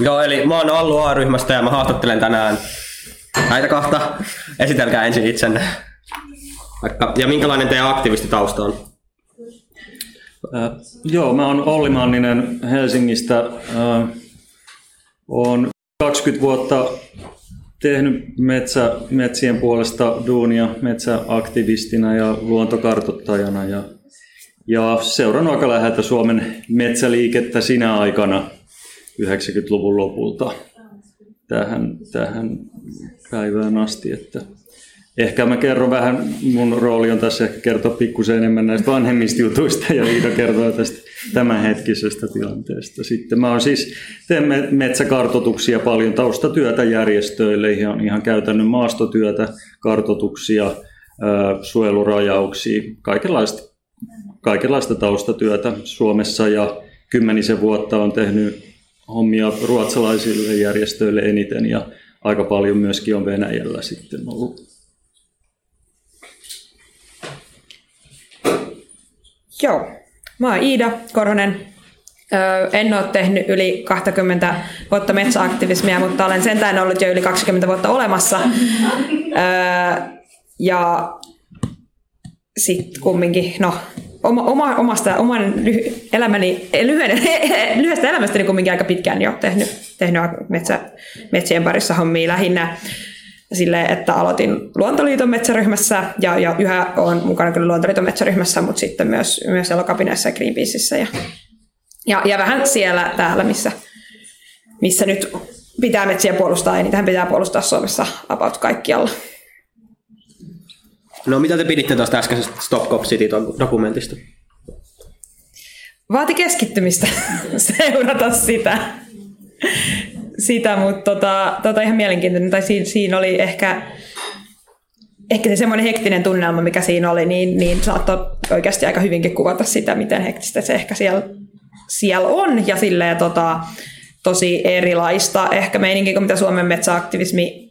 Joo, eli mä oon Allu A-ryhmästä ja mä haastattelen tänään näitä kahta. Esitelkää ensin itsenne. Vaikka, ja minkälainen teidän aktivistitausta on? Äh, joo, mä oon Olli Manninen Helsingistä. Äh, oon 20 vuotta tehnyt metsä, metsien puolesta duunia metsäaktivistina ja luontokartottajana ja, ja seurannut aika läheltä Suomen metsäliikettä sinä aikana 90-luvun lopulta tähän, tähän päivään asti. Että ehkä mä kerron vähän, mun rooli on tässä ehkä kertoa pikkusen enemmän näistä vanhemmista jutuista ja Iida kertoo tästä tämänhetkisestä tilanteesta. Sitten mä oon siis, teen metsäkartotuksia paljon, taustatyötä järjestöille, ihan, ihan käytännön maastotyötä, kartotuksia, suojelurajauksia, kaikenlaista, kaikenlaista taustatyötä Suomessa ja kymmenisen vuotta on tehnyt hommia ruotsalaisille järjestöille eniten ja aika paljon myöskin on Venäjällä sitten ollut. Joo, mä oon Iida Korhonen. En ole tehnyt yli 20 vuotta metsäaktivismia, mutta olen sentään ollut jo yli 20 vuotta olemassa. Ja sitten kumminkin, no oma, oma, omasta, oman lyhy, elämäni, lyhyen, lyhyestä elämästäni kumminkin aika pitkään jo tehnyt, tehnyt metsä, metsien parissa hommia lähinnä sille, että aloitin Luontoliiton metsäryhmässä ja, ja yhä olen mukana kyllä Luontoliiton metsäryhmässä, mutta sitten myös, myös Elokapinassa ja Greenpeaceissa ja, ja, ja vähän siellä täällä, missä, missä nyt pitää metsiä puolustaa ja niitähän pitää puolustaa Suomessa about kaikkialla. No mitä te piditte tuosta äskeisestä Stop Cop City-dokumentista? Vaati keskittymistä seurata sitä, sitä mutta tota, tota ihan mielenkiintoinen. Tai siinä, siinä oli ehkä, ehkä se semmoinen hektinen tunnelma, mikä siinä oli, niin, niin saattoi oikeasti aika hyvinkin kuvata sitä, miten hektistä se ehkä siellä, siellä on. Ja silleen tota, tosi erilaista ehkä meininkin kuin mitä Suomen metsäaktivismi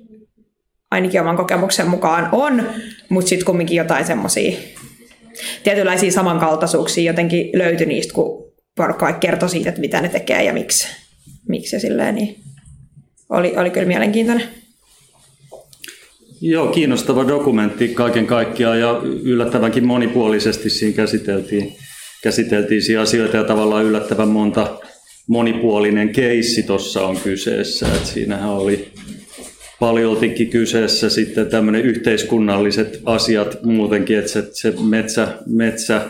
ainakin oman kokemuksen mukaan on, mutta sitten kumminkin jotain semmoisia tietynlaisia samankaltaisuuksia jotenkin löytyi niistä, kun porukka kertoi siitä, että mitä ne tekee ja miksi. miksi ja silleen, niin oli, oli kyllä mielenkiintoinen. Joo, kiinnostava dokumentti kaiken kaikkiaan ja yllättävänkin monipuolisesti siinä käsiteltiin, käsiteltiin siinä asioita ja tavallaan yllättävän monta monipuolinen keissi tuossa on kyseessä. Et siinähän oli paljoltikin kyseessä sitten tämmöinen yhteiskunnalliset asiat muutenkin, että se, se metsä, metsä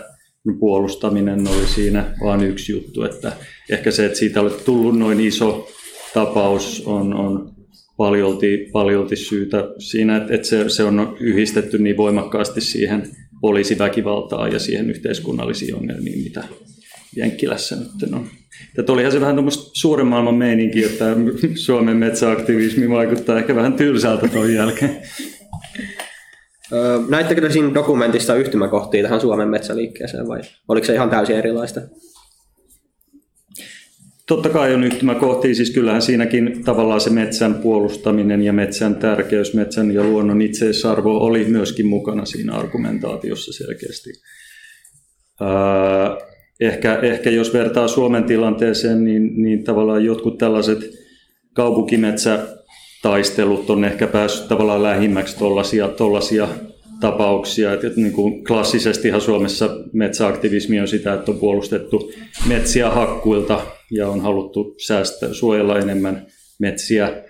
puolustaminen oli siinä vain yksi juttu, että ehkä se, että siitä oli tullut noin iso tapaus on, on paljolti, paljolti syytä siinä, että, että se, se on yhdistetty niin voimakkaasti siihen poliisiväkivaltaan ja siihen yhteiskunnallisiin ongelmiin, mitä Jenkkilässä nyt on. Tätä olihan se vähän tuommoista suuren maailman meininki, että Suomen metsäaktivismi vaikuttaa ehkä vähän tylsältä tuon jälkeen. Näittekö te siinä dokumentissa yhtymäkohtia tähän Suomen metsäliikkeeseen vai oliko se ihan täysin erilaista? Totta kai on yhtymäkohtia, siis kyllähän siinäkin tavallaan se metsän puolustaminen ja metsän tärkeys, metsän ja luonnon itseisarvo oli myöskin mukana siinä argumentaatiossa selkeästi. Ehkä, ehkä jos vertaa Suomen tilanteeseen, niin, niin tavallaan jotkut tällaiset kaupunkimetsätaistelut on ehkä päässyt tavallaan lähimmäksi tollaisia, tollaisia tapauksia. että niin kuin klassisestihan Suomessa metsäaktivismi on sitä, että on puolustettu metsiä hakkuilta ja on haluttu säästää, suojella enemmän metsiä.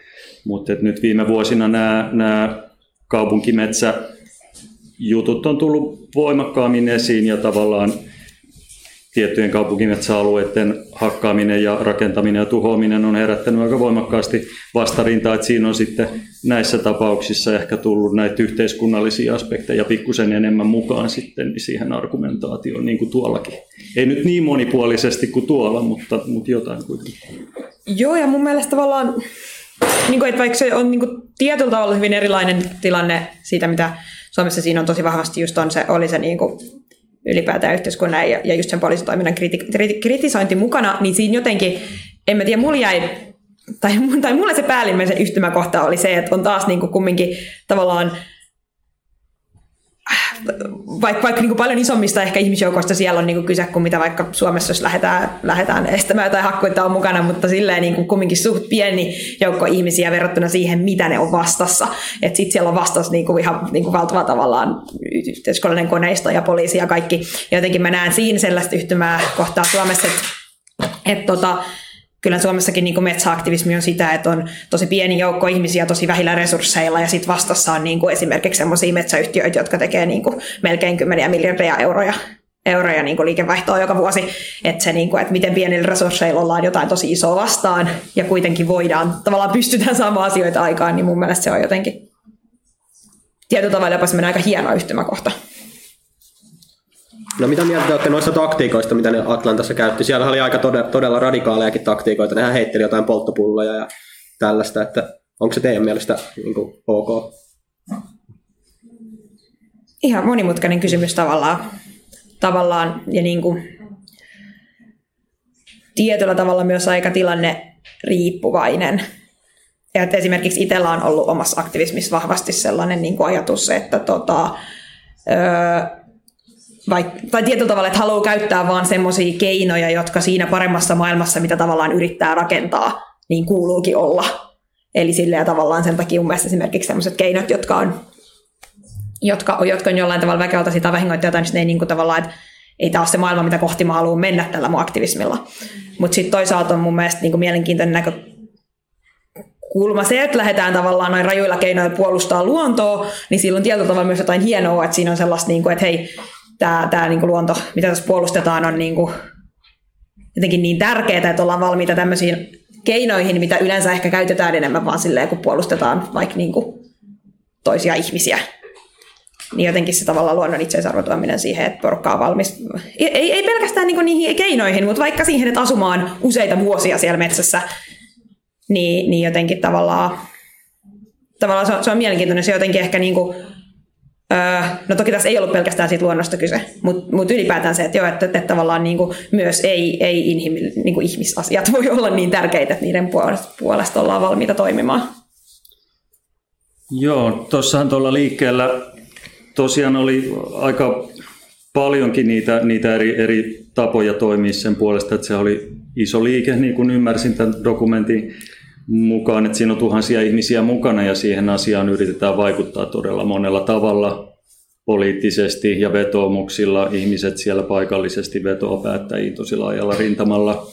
Mutta nyt viime vuosina nämä, nämä kaupunkimetsäjutut on tullut voimakkaammin esiin ja tavallaan tiettyjen kaupunkimetsäalueiden hakkaaminen ja rakentaminen ja tuhoaminen on herättänyt aika voimakkaasti vastarintaa, että siinä on sitten näissä tapauksissa ehkä tullut näitä yhteiskunnallisia aspekteja pikkusen enemmän mukaan sitten siihen argumentaatioon, niin kuin tuollakin. Ei nyt niin monipuolisesti kuin tuolla, mutta, mutta jotain kuitenkin. Joo, ja mun mielestä tavallaan, niin kuin, että vaikka se on niin kuin, tietyllä tavalla hyvin erilainen tilanne siitä, mitä Suomessa siinä on tosi vahvasti just on se, oli se niin kuin, ylipäätään yhteiskunnan ja, ja just sen poliisitoiminnan kriti, kriti, kritisointi mukana, niin siinä jotenkin, en mä tiedä, mulla jäi, tai, tai mulle se päällimmäisen yhtymäkohta oli se, että on taas niin kuin kumminkin tavallaan vaikka, vaikka niin paljon isommista ehkä ihmisjoukoista siellä on niin kuin kyse kuin mitä vaikka Suomessa, jos lähdetään, lähdetään estämään tai hakkuita on mukana, mutta silleen niin kuin kumminkin suht pieni joukko ihmisiä verrattuna siihen, mitä ne on vastassa. Että sitten siellä on vastassa niin kuin ihan niin kuin valtava tavallaan yhteiskunnallinen koneisto ja poliisi ja kaikki. Ja jotenkin mä näen siinä sellaista yhtymää kohtaa Suomessa, että, että tota, kyllä Suomessakin niin metsäaktivismi on sitä, että on tosi pieni joukko ihmisiä tosi vähillä resursseilla ja sitten vastassa on niin kuin esimerkiksi sellaisia metsäyhtiöitä, jotka tekee niin kuin melkein kymmeniä miljardia euroja euroja niin kuin liikevaihtoa joka vuosi, että, se, niin kuin, että miten pienillä resursseilla ollaan jotain tosi isoa vastaan ja kuitenkin voidaan, tavallaan pystytään saamaan asioita aikaan, niin mun mielestä se on jotenkin tietyllä tavalla jopa aika hieno yhtymäkohta. No mitä mieltä te olette noista taktiikoista, mitä ne Atlantassa käytti? Siellä oli aika todella, todella radikaalejakin taktiikoita. Nehän heitteli jotain polttopulloja ja tällaista, että onko se teidän mielestä niin kuin, ok? Ihan monimutkainen kysymys tavallaan. tavallaan ja niin kuin, tietyllä tavalla myös aika tilanne riippuvainen. Ja että esimerkiksi itsellä on ollut omassa aktivismissa vahvasti sellainen niin kuin ajatus, että tota, öö, vai, tai tietyllä tavalla, että haluaa käyttää vaan semmoisia keinoja, jotka siinä paremmassa maailmassa, mitä tavallaan yrittää rakentaa, niin kuuluukin olla. Eli silleen tavallaan sen takia mun mielestä esimerkiksi sellaiset keinot, jotka on, jotka, jotka on jollain tavalla väkevalta sitä vahingoittaa jotain, niin ne ei niin kuin tavallaan, että ei tämä ole se maailma, mitä kohti mä haluan mennä tällä mun aktivismilla. Mutta sitten toisaalta on mun mielestä niin kuin mielenkiintoinen näkö, kulma se, että lähdetään tavallaan noin rajuilla keinoilla puolustaa luontoa, niin silloin tietyllä tavalla myös jotain hienoa, että siinä on sellaista, niin kuin, että hei, tämä, tämä niin kuin luonto, mitä tässä puolustetaan, on niin kuin jotenkin niin tärkeää, että ollaan valmiita tämmöisiin keinoihin, mitä yleensä ehkä käytetään enemmän vaan silleen, kun puolustetaan vaikka niin kuin toisia ihmisiä. Niin jotenkin se tavallaan luonnon itseisarvotuominen siihen, että porukka on valmis, ei, ei pelkästään niin niihin keinoihin, mutta vaikka siihen, että asumaan useita vuosia siellä metsässä, niin, niin jotenkin tavallaan, tavallaan se on, se on mielenkiintoinen. Se jotenkin ehkä niin kuin Öö, no toki tässä ei ollut pelkästään siitä luonnosta kyse, mutta mut ylipäätään se, että, joo, että, että tavallaan niin kuin myös ei, ei inhimil, niin kuin ihmisasiat voi olla niin tärkeitä, että niiden puolesta, puolesta ollaan valmiita toimimaan. Joo, tuossahan tuolla liikkeellä tosiaan oli aika paljonkin niitä, niitä eri, eri tapoja toimia sen puolesta, että se oli iso liike, niin kuin ymmärsin tämän dokumentin mukaan, että siinä on tuhansia ihmisiä mukana ja siihen asiaan yritetään vaikuttaa todella monella tavalla poliittisesti ja vetoomuksilla. Ihmiset siellä paikallisesti vetoa päättäjiin tosi laajalla rintamalla.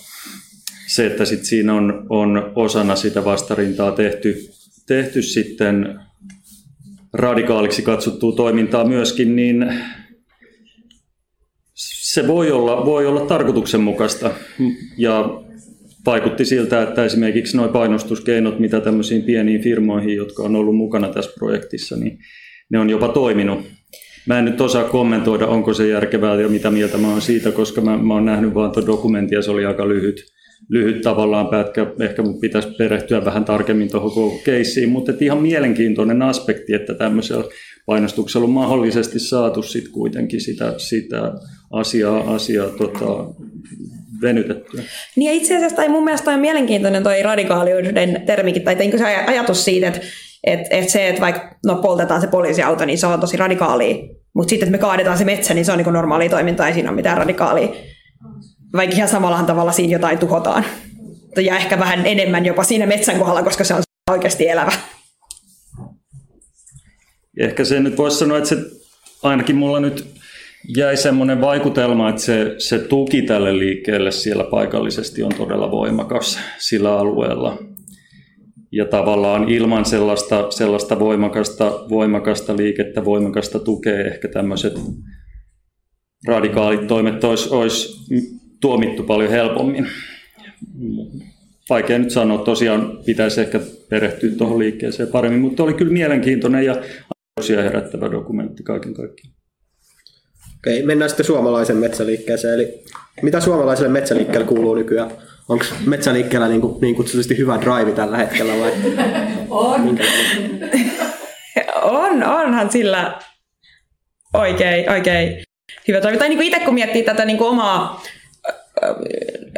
Se, että sit siinä on, on osana sitä vastarintaa tehty, tehty sitten radikaaliksi katsottua toimintaa myöskin, niin se voi olla, voi olla tarkoituksenmukaista. Ja vaikutti siltä, että esimerkiksi nuo painostuskeinot, mitä tämmöisiin pieniin firmoihin, jotka on ollut mukana tässä projektissa, niin ne on jopa toiminut. Mä en nyt osaa kommentoida, onko se järkevää ja mitä mieltä mä oon siitä, koska mä, mä oon nähnyt vaan tuon dokumentin ja se oli aika lyhyt, lyhyt tavallaan pätkä. Ehkä mun pitäisi perehtyä vähän tarkemmin tuohon koko keissiin, mutta ihan mielenkiintoinen aspekti, että tämmöisellä painostuksella on mahdollisesti saatu sitten kuitenkin sitä, sitä asiaa, asiaa tota, venytettyä. Niin ja itse asiassa tai mun mielestä on mielenkiintoinen toi radikaaliuden termikin, tai se ajatus siitä, että et, et se, että vaikka no, poltetaan se poliisiauto, niin se on tosi radikaalia, mutta sitten, että me kaadetaan se metsä, niin se on niin normaalia toimintaa, ei siinä ole mitään radikaalia. Vaikka ihan samalla tavalla siinä jotain tuhotaan. Ja ehkä vähän enemmän jopa siinä metsän kohdalla, koska se on oikeasti elävä. Ehkä se nyt voisi sanoa, että se ainakin mulla nyt jäi semmoinen vaikutelma, että se, se tuki tälle liikkeelle siellä paikallisesti on todella voimakas sillä alueella. Ja tavallaan ilman sellaista, sellaista voimakasta, voimakasta liikettä, voimakasta tukea ehkä tämmöiset radikaalit toimet olisi, olisi tuomittu paljon helpommin. Vaikea nyt sanoa, tosiaan pitäisi ehkä perehtyä tuohon liikkeeseen paremmin, mutta oli kyllä mielenkiintoinen ja ajatuksia herättävä dokumentti kaiken kaikkiaan. Okei, mennään sitten suomalaisen metsäliikkeeseen. Eli mitä suomalaiselle metsäliikkeelle kuuluu nykyään? Onko metsäliikkeellä niin, kuin, niin kutsutusti hyvä drive tällä hetkellä vai? On. on, onhan sillä oikein, oikein hyvä drive. Tai niin kuin itse kun miettii tätä niin kuin omaa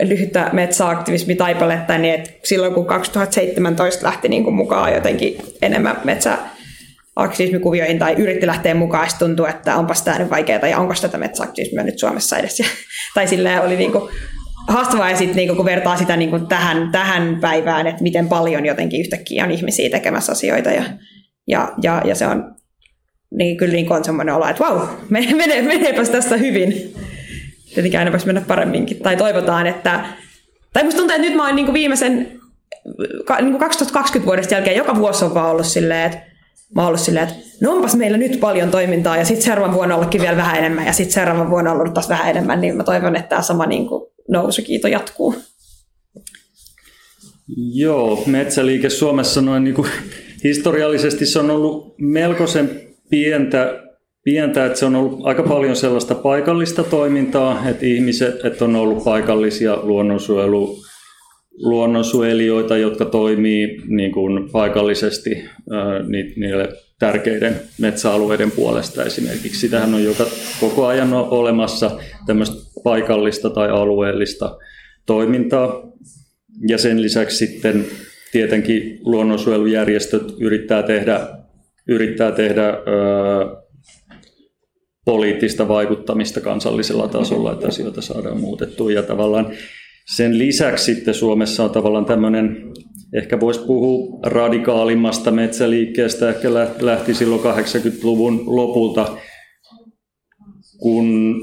lyhyttä metsäaktivismitaipaletta, niin että silloin kun 2017 lähti niin kuin mukaan jotenkin enemmän metsä aktivismikuvioihin tai yritti lähteä mukaan, ja tuntuu, että onpas tämä nyt vaikeaa, ja onko tätä metsäaktivismia nyt Suomessa edes. tai silleen oli niinku haastavaa, ja sitten niinku, kun vertaa sitä niinku tähän, tähän päivään, että miten paljon jotenkin yhtäkkiä on ihmisiä tekemässä asioita, ja, ja, ja, ja se on niin kyllä niin on semmoinen olo, että vau, mene, meneepäs tästä hyvin. Tietenkin aina voisi mennä paremminkin. Tai toivotaan, että... Tai musta tuntuu, että nyt mä oon niin viimeisen niin 2020 vuodesta jälkeen joka vuosi on vaan ollut silleen, että mä oon ollut silleen, että no onpas meillä nyt paljon toimintaa ja sitten seuraavan vuonna ollakin vielä vähän enemmän ja sitten seuraavan vuonna on ollut taas vähän enemmän, niin mä toivon, että tämä sama niin kuin nousukiito jatkuu. Joo, metsäliike Suomessa noin niin kuin, historiallisesti se on ollut melkoisen pientä, pientä, että se on ollut aika paljon sellaista paikallista toimintaa, että ihmiset että on ollut paikallisia luonnonsuojelu, luonnonsuojelijoita, jotka toimii niin kuin paikallisesti niille tärkeiden metsäalueiden puolesta esimerkiksi. Sitähän on joka, koko ajan olemassa tämmöistä paikallista tai alueellista toimintaa. Ja sen lisäksi sitten tietenkin luonnonsuojelujärjestöt yrittää tehdä, yrittää tehdä ö, poliittista vaikuttamista kansallisella tasolla, että asioita saadaan muutettua. Ja tavallaan sen lisäksi sitten Suomessa on tavallaan tämmöinen, ehkä voisi puhua radikaalimmasta metsäliikkeestä, ehkä lähti silloin 80-luvun lopulta, kun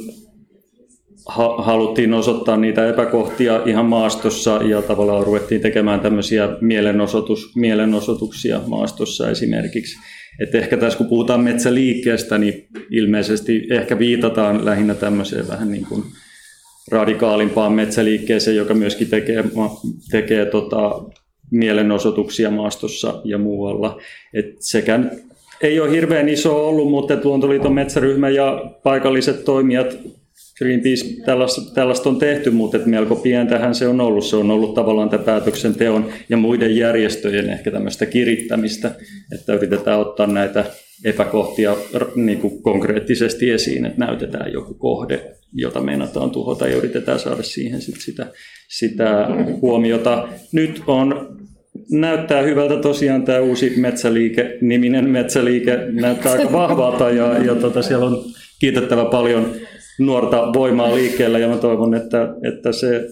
haluttiin osoittaa niitä epäkohtia ihan maastossa ja tavallaan ruvettiin tekemään tämmöisiä mielenosoitus, mielenosoituksia maastossa esimerkiksi. Et ehkä tässä kun puhutaan metsäliikkeestä, niin ilmeisesti ehkä viitataan lähinnä tämmöiseen vähän niin kuin radikaalimpaan metsäliikkeeseen, joka myöskin tekee, tekee tota, mielenosoituksia maastossa ja muualla. Et sekä ei ole hirveän iso ollut, mutta Luontoliiton metsäryhmä ja paikalliset toimijat Greenpeace tällaista, tällaista on tehty, mutta että melko pientähän se on ollut. Se on ollut tavallaan tämän päätöksenteon ja muiden järjestöjen ehkä tämmöistä kirittämistä, että yritetään ottaa näitä epäkohtia niin kuin konkreettisesti esiin, että näytetään joku kohde, jota meinataan tuhota ja yritetään saada siihen sit sitä, sitä huomiota. Nyt on näyttää hyvältä tosiaan tämä uusi metsäliike, niminen metsäliike näyttää aika vahvalta ja, ja tota, siellä on kiitettävä paljon nuorta voimaa liikkeellä ja mä toivon, että, että se,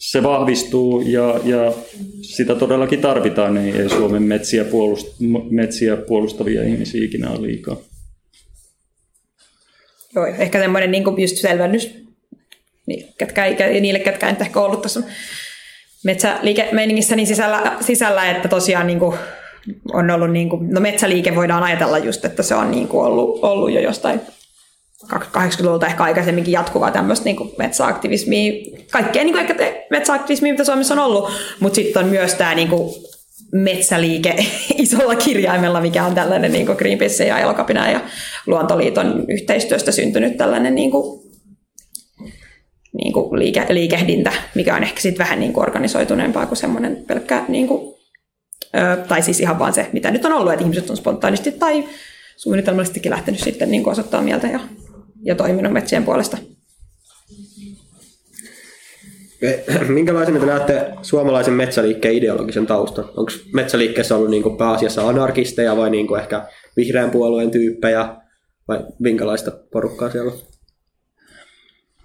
se vahvistuu ja, ja sitä todellakin tarvitaan, niin ei Suomen metsiä, puolust, metsiä puolustavia ihmisiä ikinä ole liikaa. Joo, ehkä semmoinen niin just selvennys niille, ketkä, niille, ketkä ei ehkä ollut tässä metsäliikemeiningissä niin sisällä, sisällä, että tosiaan niin kuin on ollut, niin kuin, no metsäliike voidaan ajatella just, että se on niin kuin ollut, ollut jo jostain 80-luvulta ehkä aikaisemminkin jatkuvaa tämmöistä niin metsäaktivismia, kaikkea niin kuin ehkä metsäaktivismia, mitä Suomessa on ollut, mutta sitten on myös tämä niin kuin metsäliike isolla kirjaimella, mikä on tällainen niin Greenpeace ja Elokapina ja Luontoliiton yhteistyöstä syntynyt tällainen niin kuin, niin kuin liike, liikehdintä, mikä on ehkä sitten vähän niin kuin organisoituneempaa kuin semmoinen pelkkä, niin kuin, ö, tai siis ihan vaan se, mitä nyt on ollut, että ihmiset on spontaanisti tai suunnitelmallisestikin lähtenyt sitten niin osoittaa mieltä ja ja toiminut metsien puolesta. Minkälaisena te näette suomalaisen metsäliikkeen ideologisen taustan? Onko metsäliikkeessä ollut niin pääasiassa anarkisteja vai niin ehkä vihreän puolueen tyyppejä vai minkälaista porukkaa siellä on?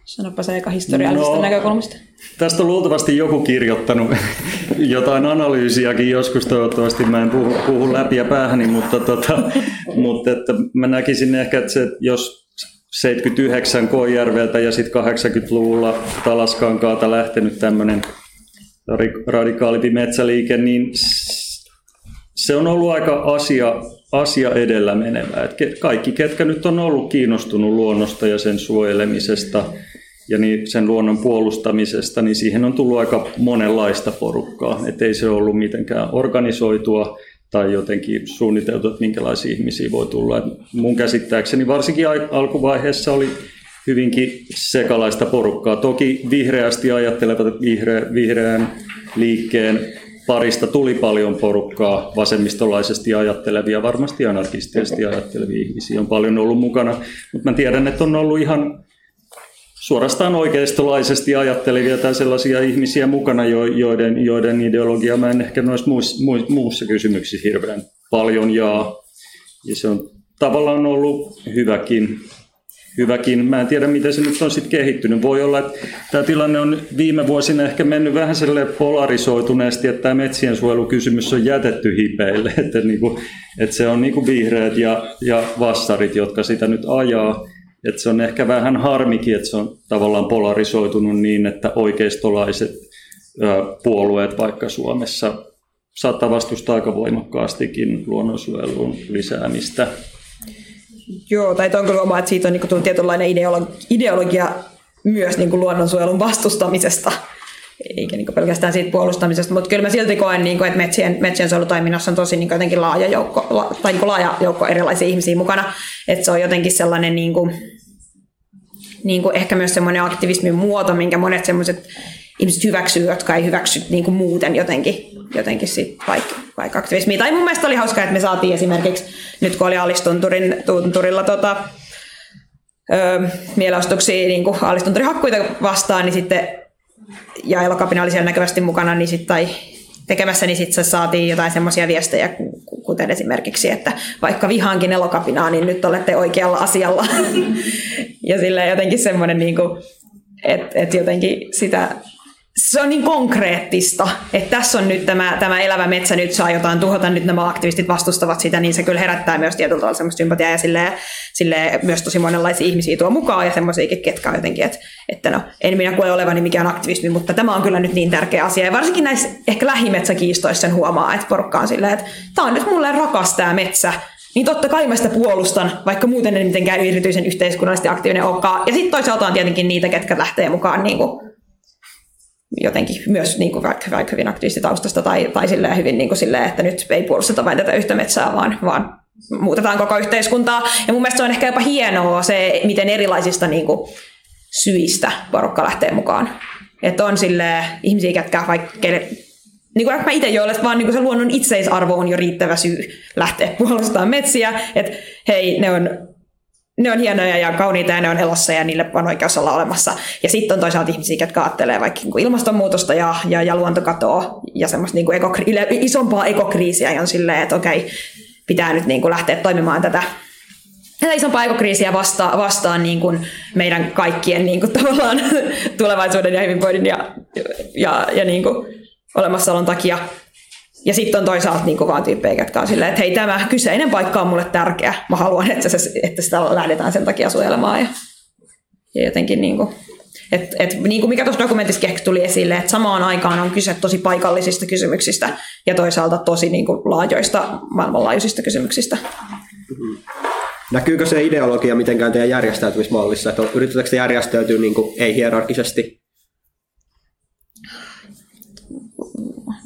Sanopa se eka historiallisesta no, näkökulmasta. Tästä on luultavasti joku kirjoittanut jotain analyysiäkin joskus, toivottavasti mä en puhu, puhu läpi ja päähäni, mutta, tota, mutta että mä näkisin ehkä, että se, jos 79 Koijärveltä ja sitten 80-luvulla Talaskankaalta lähtenyt tämmöinen radikaalimpi metsäliike, niin se on ollut aika asia, asia edellä menevä. Et kaikki, ketkä nyt on ollut kiinnostunut luonnosta ja sen suojelemisesta ja niin sen luonnon puolustamisesta, niin siihen on tullut aika monenlaista porukkaa. Et ei se ollut mitenkään organisoitua tai jotenkin suunniteltu, että minkälaisia ihmisiä voi tulla. Et mun käsittääkseni varsinkin alkuvaiheessa oli hyvinkin sekalaista porukkaa. Toki vihreästi ajattelevat vihreä, vihreän liikkeen parista tuli paljon porukkaa, vasemmistolaisesti ajattelevia, varmasti anarkistisesti ajattelevia ihmisiä on paljon ollut mukana, mutta mä tiedän, että on ollut ihan suorastaan oikeistolaisesti ajattelevia tai sellaisia ihmisiä mukana, joiden, joiden ideologia mä en ehkä noissa muussa, muussa kysymyksissä hirveän paljon jaa. ja se on tavallaan ollut hyväkin, hyväkin. Mä en tiedä, miten se nyt on sitten kehittynyt. Voi olla, että tämä tilanne on viime vuosina ehkä mennyt vähän sille polarisoituneesti, että tämä metsien suojelukysymys on jätetty hipeille. Että, niin kuin, että se on niin kuin vihreät ja, ja vassarit, jotka sitä nyt ajaa. Että se on ehkä vähän harmikin, että se on tavallaan polarisoitunut niin, että oikeistolaiset puolueet vaikka Suomessa saattaa vastustaa aika voimakkaastikin luonnonsuojelun lisäämistä. Joo, tai on kyllä oma, että siitä on niin kuin, tietynlainen ideologia, ideologia myös niin kuin luonnonsuojelun vastustamisesta, eikä niin pelkästään siitä puolustamisesta, mutta kyllä mä silti koen, niin kuin, että metsien, metsien suojelutoiminnassa on tosi niin kuin, jotenkin laaja joukko, la, tai niin kuin laaja joukko erilaisia ihmisiä mukana, että se on jotenkin sellainen niin kuin, niin kuin ehkä myös semmoinen aktivismin muoto, minkä monet semmoiset ihmiset hyväksyy, jotka ei hyväksy niin kuin muuten jotenkin, jotenkin sit vaikka, vaikka aktivismia. Tai mun mielestä oli hauskaa, että me saatiin esimerkiksi, nyt kun oli Alistunturin, tunturilla tota, öö, niin Alistunturin hakkuita vastaan, niin sitten, ja elokapina oli siellä näkyvästi mukana, niin sitten, tai tekemässä, niin sitten saatiin jotain semmoisia viestejä, kuten esimerkiksi, että vaikka vihaankin elokapinaa, niin nyt olette oikealla asialla. ja sillä jotenkin semmoinen, niin että et jotenkin sitä se on niin konkreettista, että tässä on nyt tämä, tämä elävä metsä, nyt saa jotain tuhota, nyt nämä aktivistit vastustavat sitä, niin se kyllä herättää myös tietyllä tavalla semmoista sympatiaa ja silleen, silleen myös tosi monenlaisia ihmisiä tuo mukaan ja semmoisia, ketkä on jotenkin, että, että no, en minä koe olevani mikään aktivismi, mutta tämä on kyllä nyt niin tärkeä asia. Ja varsinkin näissä ehkä lähimetsäkiistoissa sen huomaa, että porukka on silleen, että tämä on nyt mulle rakas tämä metsä, niin totta kai mä sitä puolustan, vaikka muuten en mitenkään erityisen yhteiskunnallisesti aktiivinen olekaan. Ja sitten toisaalta on tietenkin niitä, ketkä lähtee mukaan niin kuin jotenkin myös niin kuin vaikka, vaikka hyvin aktiivistitaustasta tai, tai silleen hyvin niin kuin silleen, että nyt ei puolusteta vain tätä yhtä metsää, vaan, vaan muutetaan koko yhteiskuntaa. Ja mun mielestä se on ehkä jopa hienoa se, miten erilaisista niin kuin, syistä porukka lähtee mukaan. Että on sille ihmisiä, ketkä vaikka niin kuin mä itse joille, vaan niin kuin se luonnon itseisarvo on jo riittävä syy lähteä puolustamaan metsiä. Että hei, ne on ne on hienoja ja kauniita ja ne on elossa ja niille on oikeus olla olemassa. Ja sitten on toisaalta ihmisiä, jotka ajattelee vaikka niin kuin ilmastonmuutosta ja, ja, ja luontokatoa ja semmoista niin kuin ekokri- isompaa ekokriisiä ja on silleen, että okei, pitää nyt niin kuin lähteä toimimaan tätä, tätä isompaa ekokriisiä vasta, vastaan niin kuin meidän kaikkien niin kuin tavallaan tulevaisuuden ja hyvinvoinnin ja, ja, ja niin kuin olemassaolon takia. Ja sitten on toisaalta niin vaan tyyppejä, jotka on silleen, että hei tämä kyseinen paikka on mulle tärkeä. Mä haluan, että, se, että sitä lähdetään sen takia suojelemaan. Ja, ja jotenkin niin kuin, et, et, niin kuin mikä tuossa dokumentissa tuli esille, että samaan aikaan on kyse tosi paikallisista kysymyksistä ja toisaalta tosi niin kuin laajoista maailmanlaajuisista kysymyksistä. Näkyykö se ideologia mitenkään teidän järjestäytymismallissa, että yritetäänkö te järjestäytyä niin kuin ei-hierarkisesti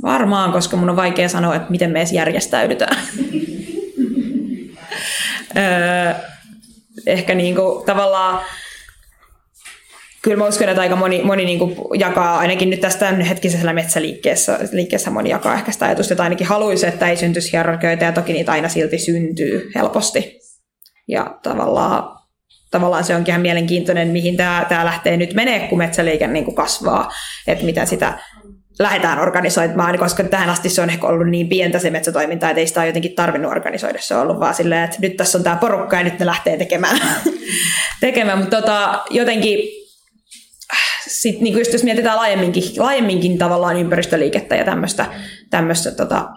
Varmaan, koska mun on vaikea sanoa, että miten me edes järjestäydytään. ehkä niinku, tavallaan kyllä mä uskon, että aika moni, moni niin jakaa, ainakin nyt tästä hetkisessä metsäliikkeessä liikkeessä moni jakaa ehkä sitä ajatusta, että ainakin haluaisi, että ei syntyisi hierarkioita ja toki niitä aina silti syntyy helposti. Ja tavallaan, tavallaan se onkin ihan mielenkiintoinen, mihin tämä, tämä lähtee nyt menee, kun metsäliike niin kasvaa, että mitä sitä lähdetään organisoimaan, koska tähän asti se on ehkä ollut niin pientä se metsätoiminta, että ei sitä ole jotenkin tarvinnut organisoida. Se on ollut vaan silleen, että nyt tässä on tämä porukka ja nyt ne lähtee tekemään. tekemään. Mutta tota, jotenkin sit, niin just jos mietitään laajemminkin, laajemminkin tavallaan ympäristöliikettä ja tämmöistä, tämmöistä tota,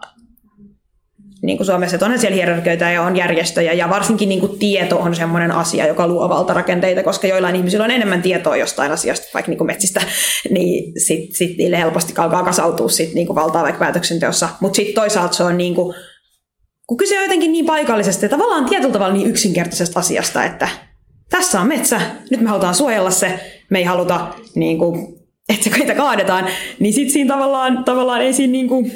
niin kuin Suomessa, että onhan siellä hierarkioita ja on järjestöjä ja varsinkin niin kuin tieto on semmoinen asia, joka luo valtarakenteita, koska joillain ihmisillä on enemmän tietoa jostain asiasta, vaikka niin kuin metsistä, niin sitten sit niille helposti alkaa kasautua sit niin kuin valtaa vaikka päätöksenteossa. Mutta sitten toisaalta se on niin kuin, kun kyse on jotenkin niin paikallisesti ja tavallaan tietyllä tavalla niin yksinkertaisesta asiasta, että tässä on metsä, nyt me halutaan suojella se, me ei haluta, niin kuin, että se kaadetaan, niin sitten siinä tavallaan, tavallaan ei siinä niin kuin,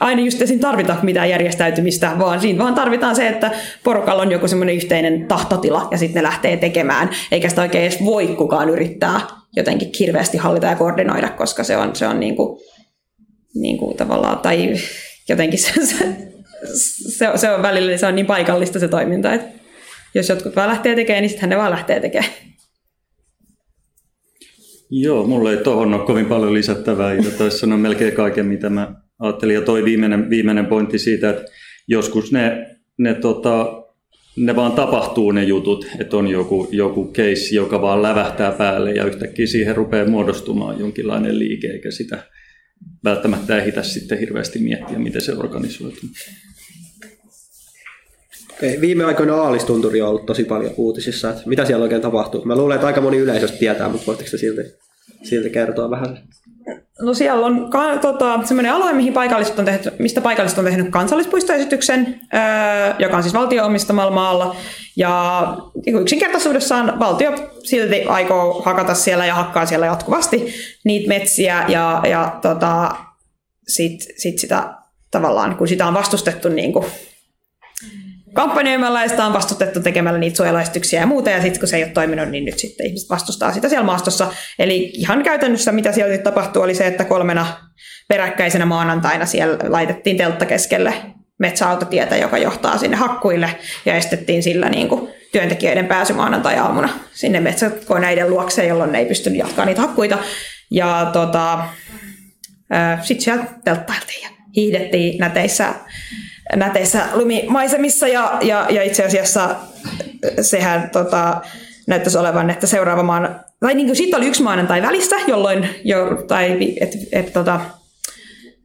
aina just siinä tarvita mitään järjestäytymistä, vaan siinä vaan tarvitaan se, että porukalla on joku semmoinen yhteinen tahtotila ja sitten ne lähtee tekemään, eikä sitä oikein edes voi kukaan yrittää jotenkin hirveästi hallita ja koordinoida, koska se on, se on niin kuin, niin kuin tavallaan, tai jotenkin se, se, se, se on välillä se on niin paikallista se toiminta, että jos jotkut vaan lähtee tekemään, niin sitten ne vaan lähtee tekemään. Joo, mulla ei tuohon ole kovin paljon lisättävää. Taisi sanoa melkein kaiken, mitä mä ajattelin. Ja toi viimeinen, viimeinen pointti siitä, että joskus ne, ne tota, ne vaan tapahtuu ne jutut, että on joku, joku case, joka vaan lävähtää päälle ja yhtäkkiä siihen rupeaa muodostumaan jonkinlainen liike, eikä sitä välttämättä ehditä sitten hirveästi miettiä, miten se organisoituu. Okei, viime aikoina Aalistunturi on ollut tosi paljon uutisissa, että mitä siellä oikein tapahtuu. Mä luulen, että aika moni yleisöstä tietää, mutta voitteko silti, silti kertoa vähän? No siellä on ka- tota, semmoinen alue, mihin paikalliset on tehty, mistä paikalliset on tehnyt kansallispuistoesityksen, öö, joka on siis valtio omistamalla maalla. Ja niin yksinkertaisuudessaan valtio silti aikoo hakata siellä ja hakkaa siellä jatkuvasti niitä metsiä ja, ja tota, sit, sit sitä tavallaan, kun sitä on vastustettu niin kuin kampanjoimalla ja sitä on vastustettu tekemällä niitä suojeluesityksiä ja muuta, ja sitten kun se ei ole toiminut, niin nyt sitten ihmiset vastustaa sitä siellä maastossa. Eli ihan käytännössä mitä siellä tapahtui oli se, että kolmena peräkkäisenä maanantaina siellä laitettiin teltta keskelle metsäautotietä, joka johtaa sinne hakkuille, ja estettiin sillä niin kuin työntekijöiden pääsy maanantai-aamuna sinne metsäkoneiden luokseen, jolloin ne ei pystynyt jatkaa niitä hakkuita. Ja tota, sitten siellä telttailtiin ja hiihdettiin näteissä näteissä lumimaisemissa ja, ja, ja itse asiassa sehän tota, näyttäisi olevan, että seuraava maan, tai niin kuin sitten oli yksi maanantai välissä, jolloin jo, tai et, et, tota,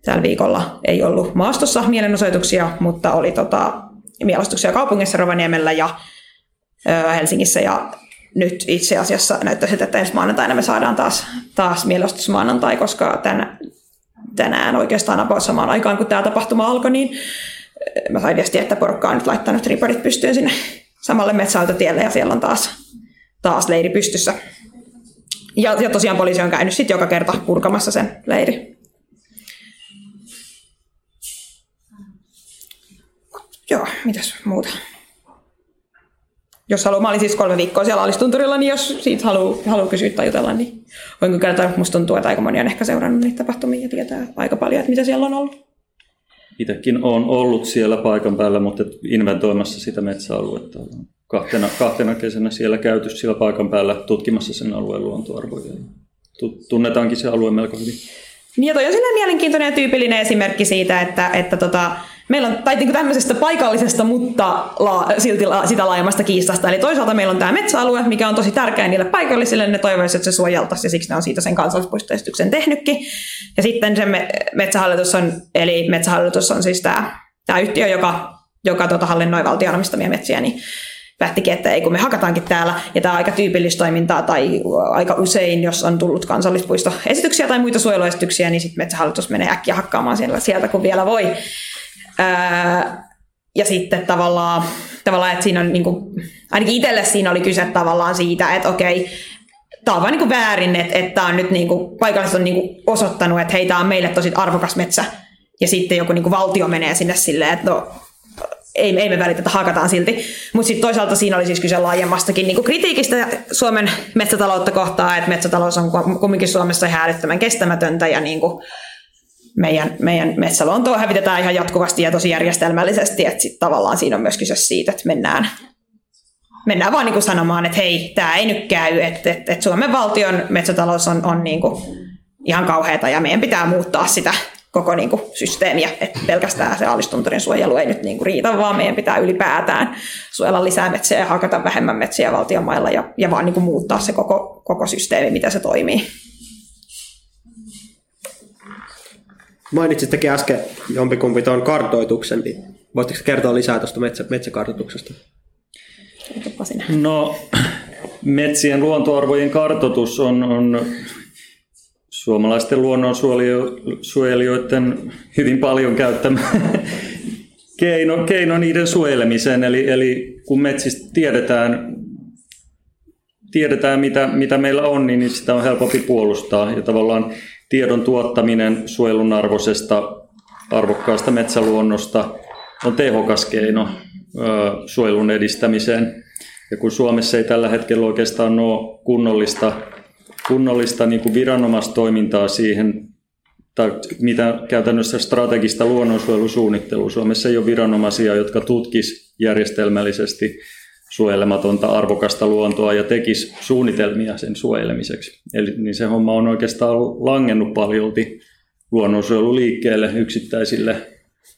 tällä viikolla ei ollut maastossa mielenosoituksia, mutta oli tota, mielenosoituksia kaupungissa Rovaniemellä ja ö, Helsingissä. Ja nyt itse asiassa näyttäisi, että ensi maanantaina me saadaan taas, taas mielenosoitusmaanantai, koska tänä, tänään oikeastaan samaan aikaan, kun tämä tapahtuma alkoi, niin mä sain viestiä, että porukka on nyt laittanut riparit pystyyn sinne samalle metsäautotielle ja siellä on taas, taas leiri pystyssä. Ja, ja tosiaan poliisi on käynyt sitten joka kerta purkamassa sen leiri. Joo, mitäs muuta? Jos haluaa, mä olin siis kolme viikkoa siellä alistunturilla, niin jos siitä haluaa, haluaa kysyä tai jutella, niin voin kyllä musta tuntuu, että aika moni on ehkä seurannut niitä tapahtumia ja tietää aika paljon, että mitä siellä on ollut itsekin olen ollut siellä paikan päällä, mutta inventoimassa sitä metsäaluetta. Kahtena, kahtena kesänä siellä käyty siellä paikan päällä tutkimassa sen alueen luontoarvoja. Tunnetaankin se alue melko hyvin. Niin ja toi on mielenkiintoinen ja tyypillinen esimerkki siitä, että, että tota, meillä on, tai niin tämmöisestä paikallisesta, mutta la, silti la, sitä laajemmasta kiistasta. Eli toisaalta meillä on tämä metsäalue, mikä on tosi tärkeä niille paikallisille, ne toivoisivat, että se suojeltaisiin, ja siksi ne on siitä sen kansallispuistoesityksen tehnytkin. Ja sitten se metsähallitus on, eli metsähallitus on siis tämä, tämä yhtiö, joka, joka tota, hallinnoi valtion omistamia metsiä, niin päättikin, että ei kun me hakataankin täällä, ja tämä on aika tyypillistä toimintaa, tai aika usein, jos on tullut kansallispuistoesityksiä tai muita suojeluesityksiä, niin sitten metsähallitus menee äkkiä hakkaamaan sieltä, sieltä kun vielä voi ja sitten tavallaan, tavallaan että siinä on, niin kuin, ainakin itselle siinä oli kyse tavallaan siitä, että okei, tämä on vaan niin väärin, että, että on nyt niin kuin, paikalliset on niin kuin osoittanut, että hei, tämä on meille tosi arvokas metsä. Ja sitten joku niin kuin valtio menee sinne silleen, että no, ei, ei me välitetä, hakataan silti. Mutta sitten toisaalta siinä oli siis kyse laajemmastakin niin kritiikistä Suomen metsätaloutta kohtaan, että metsätalous on kumminkin Suomessa ihan älyttömän kestämätöntä ja niin kuin, meidän, meidän metsäluontoa hävitetään ihan jatkuvasti ja tosi järjestelmällisesti, että sitten tavallaan siinä on myös kyse siitä, että mennään, mennään vaan niin sanomaan, että hei, tämä ei nyt käy, että, että, että Suomen valtion metsätalous on, on niin kuin ihan kauheata ja meidän pitää muuttaa sitä koko niin kuin systeemiä, että pelkästään se alistunturin suojelu ei nyt niin kuin riitä, vaan meidän pitää ylipäätään suojella lisää metsiä ja hakata vähemmän metsiä valtion mailla ja, ja vaan niin kuin muuttaa se koko, koko systeemi, mitä se toimii. Mainitsittekin äsken jompikumpi tuon kartoituksen, niin voitteko kertoa lisää tuosta metsä, metsäkartoituksesta? No, metsien luontoarvojen kartoitus on, on suomalaisten luonnonsuojelijoiden hyvin paljon käyttämä keino, keino niiden suojelemiseen. Eli, eli kun metsistä tiedetään, tiedetään mitä, mitä meillä on, niin sitä on helpompi puolustaa. Ja tavallaan tiedon tuottaminen suojelun arvoisesta arvokkaasta metsäluonnosta on tehokas keino suojelun edistämiseen. Ja kun Suomessa ei tällä hetkellä oikeastaan ole kunnollista, kunnollista niin kuin viranomaistoimintaa siihen, tai mitä käytännössä strategista luonnonsuojelusuunnittelua. Suomessa ei ole viranomaisia, jotka tutkis järjestelmällisesti suojelematonta arvokasta luontoa ja tekisi suunnitelmia sen suojelemiseksi. Eli niin se homma on oikeastaan langennut paljolti luonnonsuojeluliikkeelle, yksittäisille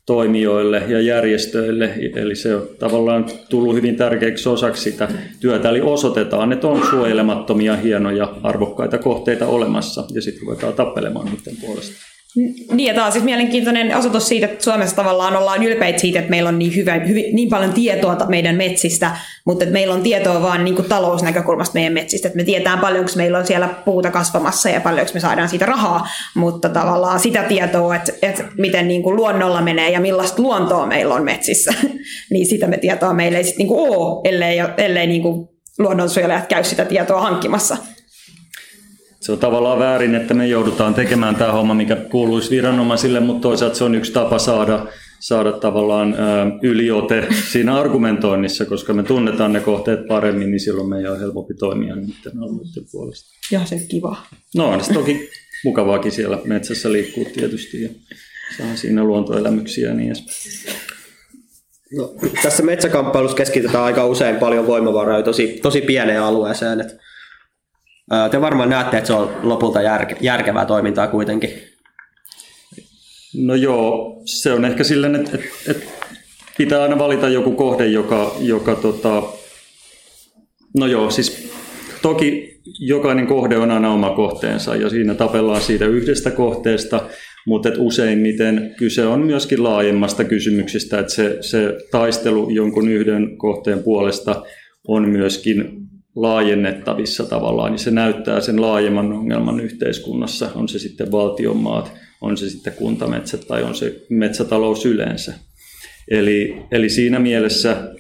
toimijoille ja järjestöille, eli se on tavallaan tullut hyvin tärkeäksi osaksi sitä työtä, eli osoitetaan, että on suojelemattomia, hienoja, arvokkaita kohteita olemassa, ja sitten ruvetaan tappelemaan niiden puolesta. Niin, ja tämä on siis mielenkiintoinen osoitus siitä, että Suomessa tavallaan ollaan ylpeitä siitä, että meillä on niin, hyvä, hyvin, niin paljon tietoa meidän metsistä, mutta että meillä on tietoa vaan niin kuin talousnäkökulmasta meidän metsistä, että me tiedetään paljonko meillä on siellä puuta kasvamassa ja paljonko me saadaan siitä rahaa, mutta tavallaan sitä tietoa, että, että miten niin kuin luonnolla menee ja millaista luontoa meillä on metsissä, niin sitä me tietoa meillä ei sitten niin ole, ellei, ellei niin kuin luonnonsuojelijat käy sitä tietoa hankkimassa se on tavallaan väärin, että me joudutaan tekemään tämä homma, mikä kuuluisi viranomaisille, mutta toisaalta se on yksi tapa saada, saada tavallaan yliote siinä argumentoinnissa, koska me tunnetaan ne kohteet paremmin, niin silloin meidän on helpompi toimia niiden alueiden puolesta. Ja se kiva. No on se toki mukavaakin siellä metsässä liikkuu tietysti ja saa siinä luontoelämyksiä ja niin edespäin. No, tässä metsäkamppailussa keskitytään aika usein paljon voimavaroja tosi, tosi pieneen alueeseen. Että te varmaan näette, että se on lopulta järke, järkevää toimintaa kuitenkin. No joo, se on ehkä silleen, että, että, että pitää aina valita joku kohde, joka, joka tota, no joo, siis toki jokainen kohde on aina oma kohteensa ja siinä tapellaan siitä yhdestä kohteesta, mutta et useimmiten kyse on myöskin laajemmasta kysymyksistä, että se, se taistelu jonkun yhden kohteen puolesta on myöskin laajennettavissa tavallaan, niin se näyttää sen laajemman ongelman yhteiskunnassa, on se sitten valtionmaat, on se sitten kuntametsät tai on se metsätalous yleensä. Eli, eli siinä mielessä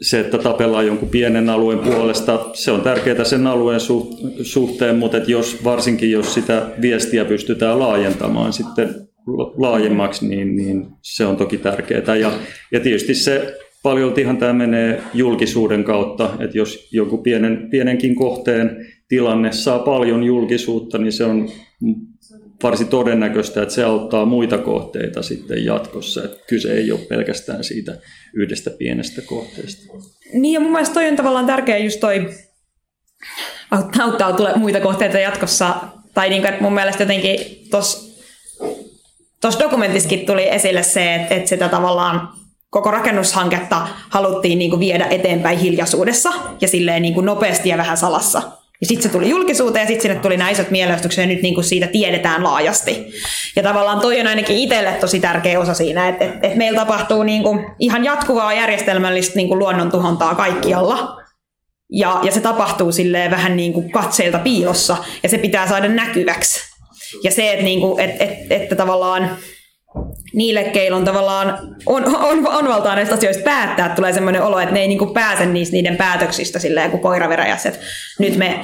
se, että tapellaan jonkun pienen alueen puolesta, se on tärkeää sen alueen suhteen, mutta jos, varsinkin jos sitä viestiä pystytään laajentamaan sitten laajemmaksi, niin, niin se on toki tärkeää. Ja, ja tietysti se paljoltihan tämä menee julkisuuden kautta, että jos joku pienen, pienenkin kohteen tilanne saa paljon julkisuutta, niin se on varsin todennäköistä, että se auttaa muita kohteita sitten jatkossa. Että kyse ei ole pelkästään siitä yhdestä pienestä kohteesta. Niin ja mun mielestä toi on tavallaan tärkeä just toi auttaa, auttaa tule muita kohteita jatkossa. Tai niin kuin, että mun mielestä jotenkin tuossa dokumentissakin tuli esille se, että, että sitä tavallaan koko rakennushanketta haluttiin niin kuin viedä eteenpäin hiljaisuudessa ja silleen niin kuin nopeasti ja vähän salassa. Ja sitten se tuli julkisuuteen ja sitten sinne tuli nämä isot mielenosoitukset ja nyt niin kuin siitä tiedetään laajasti. Ja tavallaan toi on ainakin itselle tosi tärkeä osa siinä, että, että, että meillä tapahtuu niin kuin ihan jatkuvaa järjestelmällistä niin kuin luonnon tuhontaa kaikkialla. Ja, ja se tapahtuu silleen vähän niin kuin katseilta piilossa ja se pitää saada näkyväksi. Ja se, että, niin kuin, että, että, että tavallaan niille, keillä on tavallaan on, on, on valtaa näistä asioista päättää, tulee sellainen olo, että ne ei niinku pääse niistä niiden päätöksistä silleen kuin koiraveräjäs, että nyt me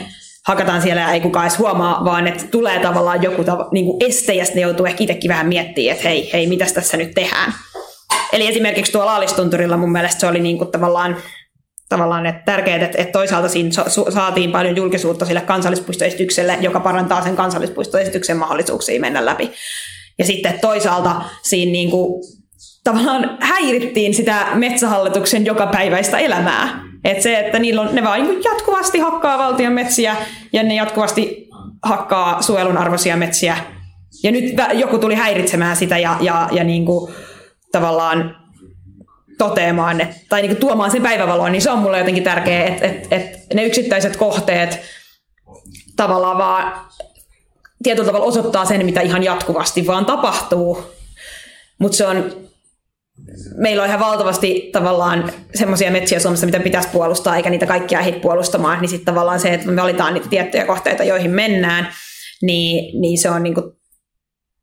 hakataan siellä ja ei kukaan edes huomaa, vaan että tulee tavallaan joku tav- niinku este ja sitten joutuu ehkä itsekin vähän miettimään, että hei, hei, mitäs tässä nyt tehdään. Eli esimerkiksi tuolla Laalistunturilla mun mielestä se oli niinku tavallaan tavallaan että tärkeää, että, että toisaalta siinä saatiin paljon julkisuutta sille kansallispuistoesitykselle, joka parantaa sen kansallispuistoesityksen mahdollisuuksia mennä läpi. Ja sitten toisaalta siinä niin kuin, tavallaan häirittiin sitä metsähallituksen jokapäiväistä elämää. Et se, että niillä on, ne vaan niin jatkuvasti hakkaa valtion metsiä ja ne jatkuvasti hakkaa suojelun arvoisia metsiä. Ja nyt joku tuli häiritsemään sitä ja, ja, ja niin kuin, tavallaan toteamaan, että, tai niin kuin tuomaan sen päivävaloon, niin se on mulle jotenkin tärkeää, että, että, että ne yksittäiset kohteet tavallaan vaan tietyllä tavalla osoittaa sen, mitä ihan jatkuvasti vaan tapahtuu. Mutta se on, meillä on ihan valtavasti tavallaan semmoisia metsiä Suomessa, mitä pitäisi puolustaa, eikä niitä kaikkia ehditä puolustamaan, niin sitten tavallaan se, että me valitaan niitä tiettyjä kohteita, joihin mennään, niin, niin se on niinku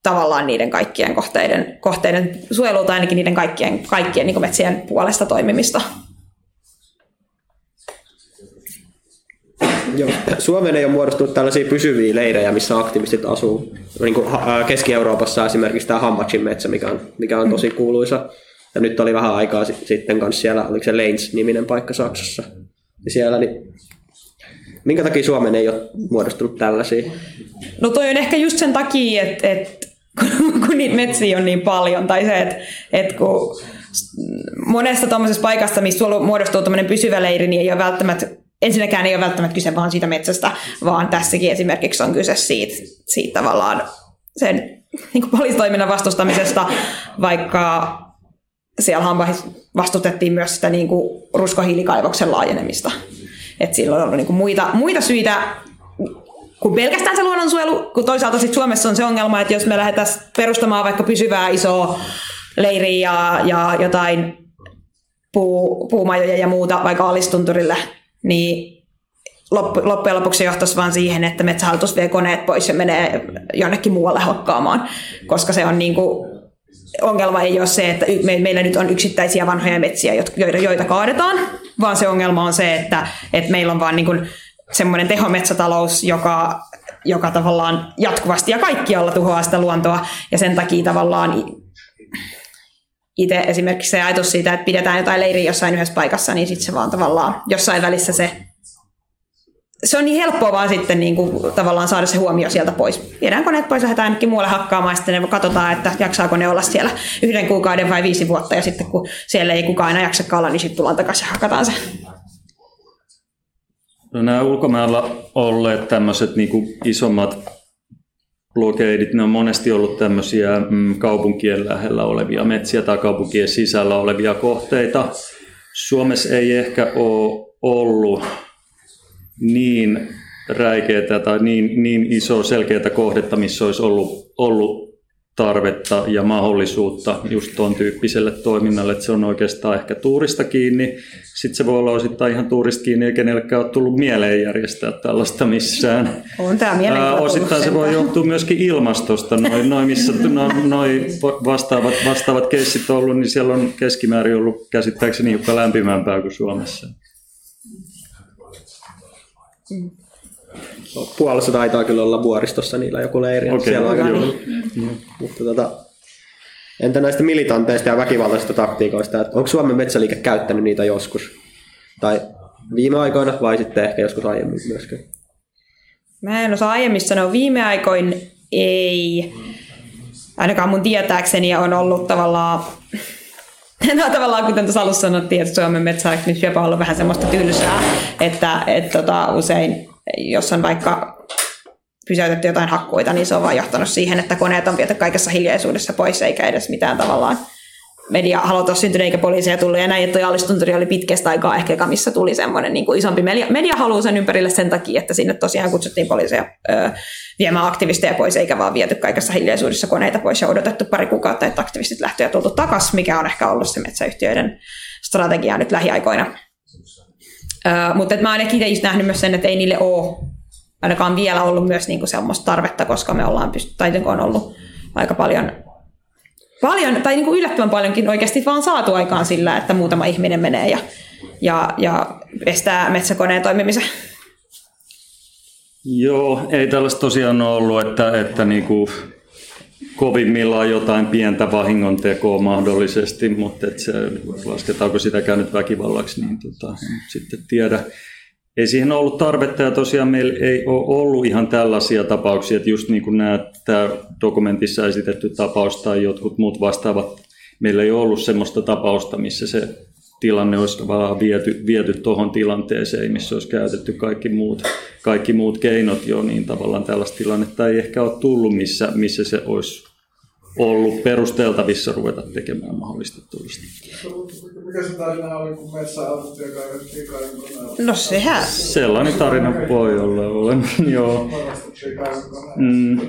tavallaan niiden kaikkien kohteiden, kohteiden suojelua tai ainakin niiden kaikkien, kaikkien niin metsien puolesta toimimista. Suomeen ei ole muodostunut tällaisia pysyviä leirejä, missä aktivistit asuu. Niin kuin Keski-Euroopassa esimerkiksi tämä Hammachin metsä, mikä on, mikä on tosi kuuluisa. Ja nyt oli vähän aikaa sitten kanssa siellä, oliko se Leins-niminen paikka Saksassa. Ja siellä, niin minkä takia Suomeen ei ole muodostunut tällaisia? No toi on ehkä just sen takia, että, että kun niitä metsiä on niin paljon, tai se, että, että kun monesta tuommoisessa paikassa, missä muodostuu tämmöinen pysyvä leiri, niin ei ole välttämättä ensinnäkään ei ole välttämättä kyse vaan siitä metsästä, vaan tässäkin esimerkiksi on kyse siitä, siitä tavallaan sen niin poliisitoiminnan vastustamisesta, vaikka siellä vastustettiin myös sitä niin kuin ruskohiilikaivoksen laajenemista. Et silloin on ollut niin kuin muita, muita syitä kuin pelkästään se luonnonsuojelu, kun toisaalta sit Suomessa on se ongelma, että jos me lähdetään perustamaan vaikka pysyvää isoa leiriä ja, ja jotain puu, puumajoja ja muuta vaikka alistunturille, niin loppujen lopuksi johtaisi vain siihen, että metsähallitus vie koneet pois ja menee jonnekin muualle hokkaamaan, koska se on niin kuin, ongelma ei ole se, että meillä nyt on yksittäisiä vanhoja metsiä, joita, joita kaadetaan, vaan se ongelma on se, että, että meillä on vaan niin semmoinen tehometsätalous, joka, joka tavallaan jatkuvasti ja kaikkialla tuhoaa sitä luontoa, ja sen takia tavallaan itse esimerkiksi se ajatus siitä, että pidetään jotain leiriä jossain yhdessä paikassa, niin sitten se vaan tavallaan jossain välissä se se on niin helppoa vaan sitten niin kuin, tavallaan saada se huomio sieltä pois. Viedään koneet pois, lähdetään ainakin muualle hakkaamaan, sitten katsotaan, että jaksaako ne olla siellä yhden kuukauden vai viisi vuotta, ja sitten kun siellä ei kukaan enää jaksa olla, niin sitten tullaan takaisin ja hakataan se. No, nämä ulkomailla olleet tämmöiset niin isommat blokeidit, ne on monesti ollut tämmöisiä mm, kaupunkien lähellä olevia metsiä tai kaupunkien sisällä olevia kohteita. Suomessa ei ehkä ole ollut niin räikeää tai niin, niin iso selkeää kohdetta, missä olisi ollut, ollut tarvetta ja mahdollisuutta just tuon tyyppiselle toiminnalle, että se on oikeastaan ehkä tuurista kiinni. Sitten se voi olla osittain ihan tuurista kiinni, eikä kenellekään ole tullut mieleen järjestää tällaista missään. On tämä Osittain se voi johtua myöskin ilmastosta. Noin, noi, missä noin noi vastaavat, vastaavat keissit on ollut, niin siellä on keskimäärin ollut käsittääkseni hiukan lämpimämpää kuin Suomessa. Mm. Puolessa taitaa kyllä olla vuoristossa niillä joku leiri. Okay, siellä on joo. Mm. Mutta tota, entä näistä militanteista ja väkivaltaisista taktiikoista, että onko Suomen metsäliike käyttänyt niitä joskus? Tai viime aikoina vai sitten ehkä joskus aiemmin myöskin? Mä en osaa aiemmin sanoa. Viime aikoin ei. Ainakaan mun tietääkseni on ollut tavallaan No tavallaan kuten tuossa alussa sanottiin, että Suomen metsäaktivismi jopa ollut vähän semmoista tylsää, että, että tota, usein jos on vaikka pysäytetty jotain hakkuita, niin se on vaan johtanut siihen, että koneet on viety kaikessa hiljaisuudessa pois, eikä edes mitään tavallaan media haluta syntynyt eikä poliiseja tullut. Ja näin, että Alistunturi oli pitkästä aikaa ehkä, missä tuli semmoinen niin kuin isompi media, media halu sen ympärille sen takia, että sinne tosiaan kutsuttiin poliiseja ö, viemään aktivisteja pois, eikä vaan viety kaikessa hiljaisuudessa koneita pois ja odotettu pari kuukautta, että aktivistit lähtee ja tultu takaisin, mikä on ehkä ollut se metsäyhtiöiden strategia nyt lähiaikoina. Mutta mä oon itse nähnyt myös sen, että ei niille ole ainakaan vielä ollut myös niinku semmoista tarvetta, koska me ollaan pystytty, tai on ollut aika paljon paljon, tai niin kuin yllättävän paljonkin oikeasti vaan saatu aikaan sillä, että muutama ihminen menee ja, ja, ja estää metsäkoneen toimimisen. Joo, ei tällaista tosiaan ole ollut, että, että niin kuin kovimmillaan jotain pientä vahingontekoa mahdollisesti, mutta että se, lasketaanko sitäkään nyt väkivallaksi, niin tota, en sitten tiedä. Ei siihen ollut tarvetta ja tosiaan meillä ei ole ollut ihan tällaisia tapauksia, että just niin kuin nämä, tämä dokumentissa esitetty tapaus tai jotkut muut vastaavat, meillä ei ollut semmoista tapausta, missä se tilanne olisi vaan viety, viety tuohon tilanteeseen, missä olisi käytetty kaikki muut, kaikki muut keinot jo, niin tavallaan tällaista tilannetta ei ehkä ole tullut, missä, missä se olisi ollut perusteltavissa ruveta tekemään mahdollistetuista. Mikä se tarina oli, kun metsäautotia kaivettiin No sehän. Sellainen tarina voi olla, olen, joo. Mm.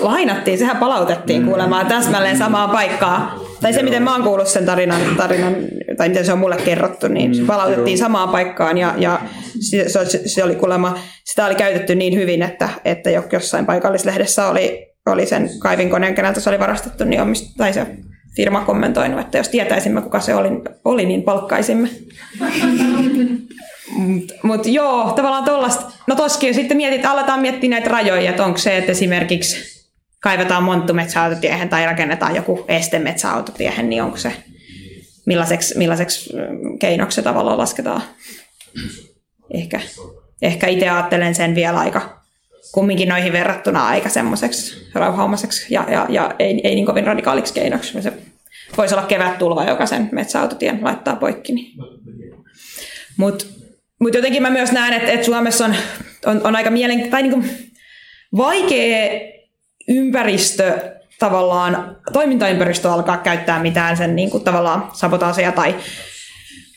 Lainattiin, sehän palautettiin mm. kuulemaan täsmälleen samaan paikkaan. Tai se, miten mä oon kuullut sen tarinan, tarinan tai miten se on mulle kerrottu, niin se mm, palautettiin samaan paikkaan ja, ja se, se, se, oli kuulemma, sitä oli käytetty niin hyvin, että, että jossain paikallislehdessä oli oli sen kaivinkoneen, keneltä se oli varastettu, niin omist, tai se firma kommentoinut, että jos tietäisimme, kuka se oli, oli niin palkkaisimme. Mutta mut joo, tavallaan tuollaista, no toskin sitten mietit, aletaan miettiä näitä rajoja, että onko se, että esimerkiksi kaivetaan monttu metsäautotiehen tai rakennetaan joku este metsäautotiehen, niin onko se, millaiseksi, millaiseksi mm, keinoksi se tavallaan lasketaan. Ehkä, ehkä itse ajattelen sen vielä aika kumminkin noihin verrattuna aika semmoiseksi rauhaumaiseksi ja, ja, ja ei, ei niin kovin radikaaliksi keinoksi. Se voisi olla kevät-tulva, joka sen metsäautotien laittaa poikki. Niin. Mutta mut jotenkin mä myös näen, että, että Suomessa on, on, on aika mielen, tai niin vaikea ympäristö tavallaan, toimintaympäristö alkaa käyttää mitään sen niin kuin, tavallaan sabotaaseja tai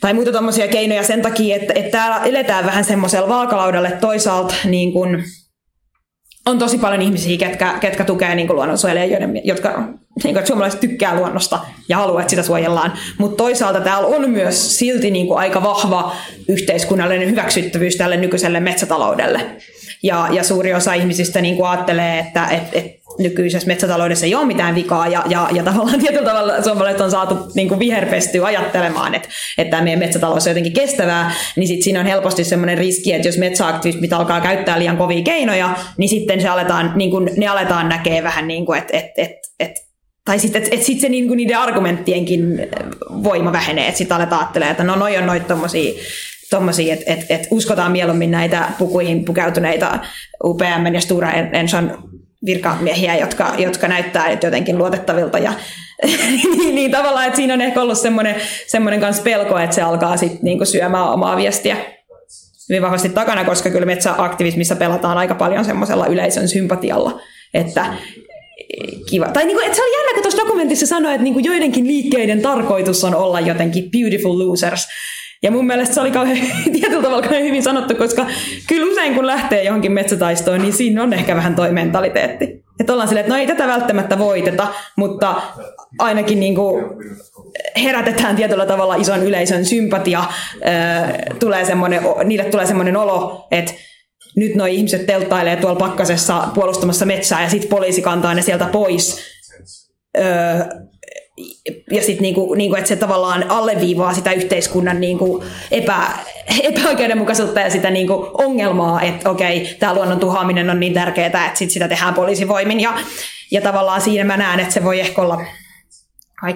tai muita tuommoisia keinoja sen takia, että, että täällä eletään vähän semmoisella vaakalaudalle toisaalta niin kuin, on tosi paljon ihmisiä, ketkä, ketkä tukee niin luonnonsuojelijoiden, jotka niin kuin, suomalaiset tykkää luonnosta ja haluaa, että sitä suojellaan. Mutta toisaalta täällä on myös silti niin kuin, aika vahva yhteiskunnallinen hyväksyttävyys tälle nykyiselle metsätaloudelle. Ja, ja suuri osa ihmisistä niin kuin ajattelee, että et, et nykyisessä metsätaloudessa ei ole mitään vikaa, ja, ja, ja tavallaan tietyllä tavalla suomalaiset on saatu niin kuin viherpestyä ajattelemaan, että, että meidän metsätalous on jotenkin kestävää, niin sitten siinä on helposti sellainen riski, että jos metsäaktivismit alkaa käyttää liian kovia keinoja, niin sitten se aletaan, niin kuin, ne aletaan näkee vähän niin kuin, että, että, että, että tai sitten, että, että sit se niin kuin niiden argumenttienkin voima vähenee, että sitten aletaan ajattelemaan, että no noi on noita tommosia tommosia, että et, et uskotaan mieluummin näitä pukuihin pukeutuneita UPM ja Stura Enson virkamiehiä, jotka, jotka näyttää jotenkin luotettavilta. Ja, niin, niin tavallaan, että siinä on ehkä ollut semmoinen, semmoinen kanssa pelko, että se alkaa sitten niinku syömään omaa viestiä hyvin vahvasti takana, koska kyllä metsäaktivismissa pelataan aika paljon semmoisella yleisön sympatialla, että kiva. Tai niin kuin, että se oli jännä, kun tuossa dokumentissa sanoi, että niin kuin joidenkin liikkeiden tarkoitus on olla jotenkin beautiful losers. Ja mun mielestä se oli kauhean, tietyllä tavalla kauhean hyvin sanottu, koska kyllä usein kun lähtee johonkin metsätaistoon, niin siinä on ehkä vähän toi mentaliteetti. Että ollaan silleen, että no ei tätä välttämättä voiteta, mutta ainakin niin kuin herätetään tietyllä tavalla ison yleisön sympatia. tulee semmoinen, niille tulee semmoinen olo, että nyt nuo ihmiset telttailee tuolla pakkasessa puolustamassa metsää ja sitten poliisi kantaa ne sieltä pois ja sitten niinku, niinku, että se tavallaan alleviivaa sitä yhteiskunnan niinku epä, epäoikeudenmukaisuutta ja sitä niinku ongelmaa, että okei, tämä luonnon tuhoaminen on niin tärkeää, että sit sitä tehdään poliisivoimin. Ja, ja tavallaan siinä mä näen, että se voi ehkä olla,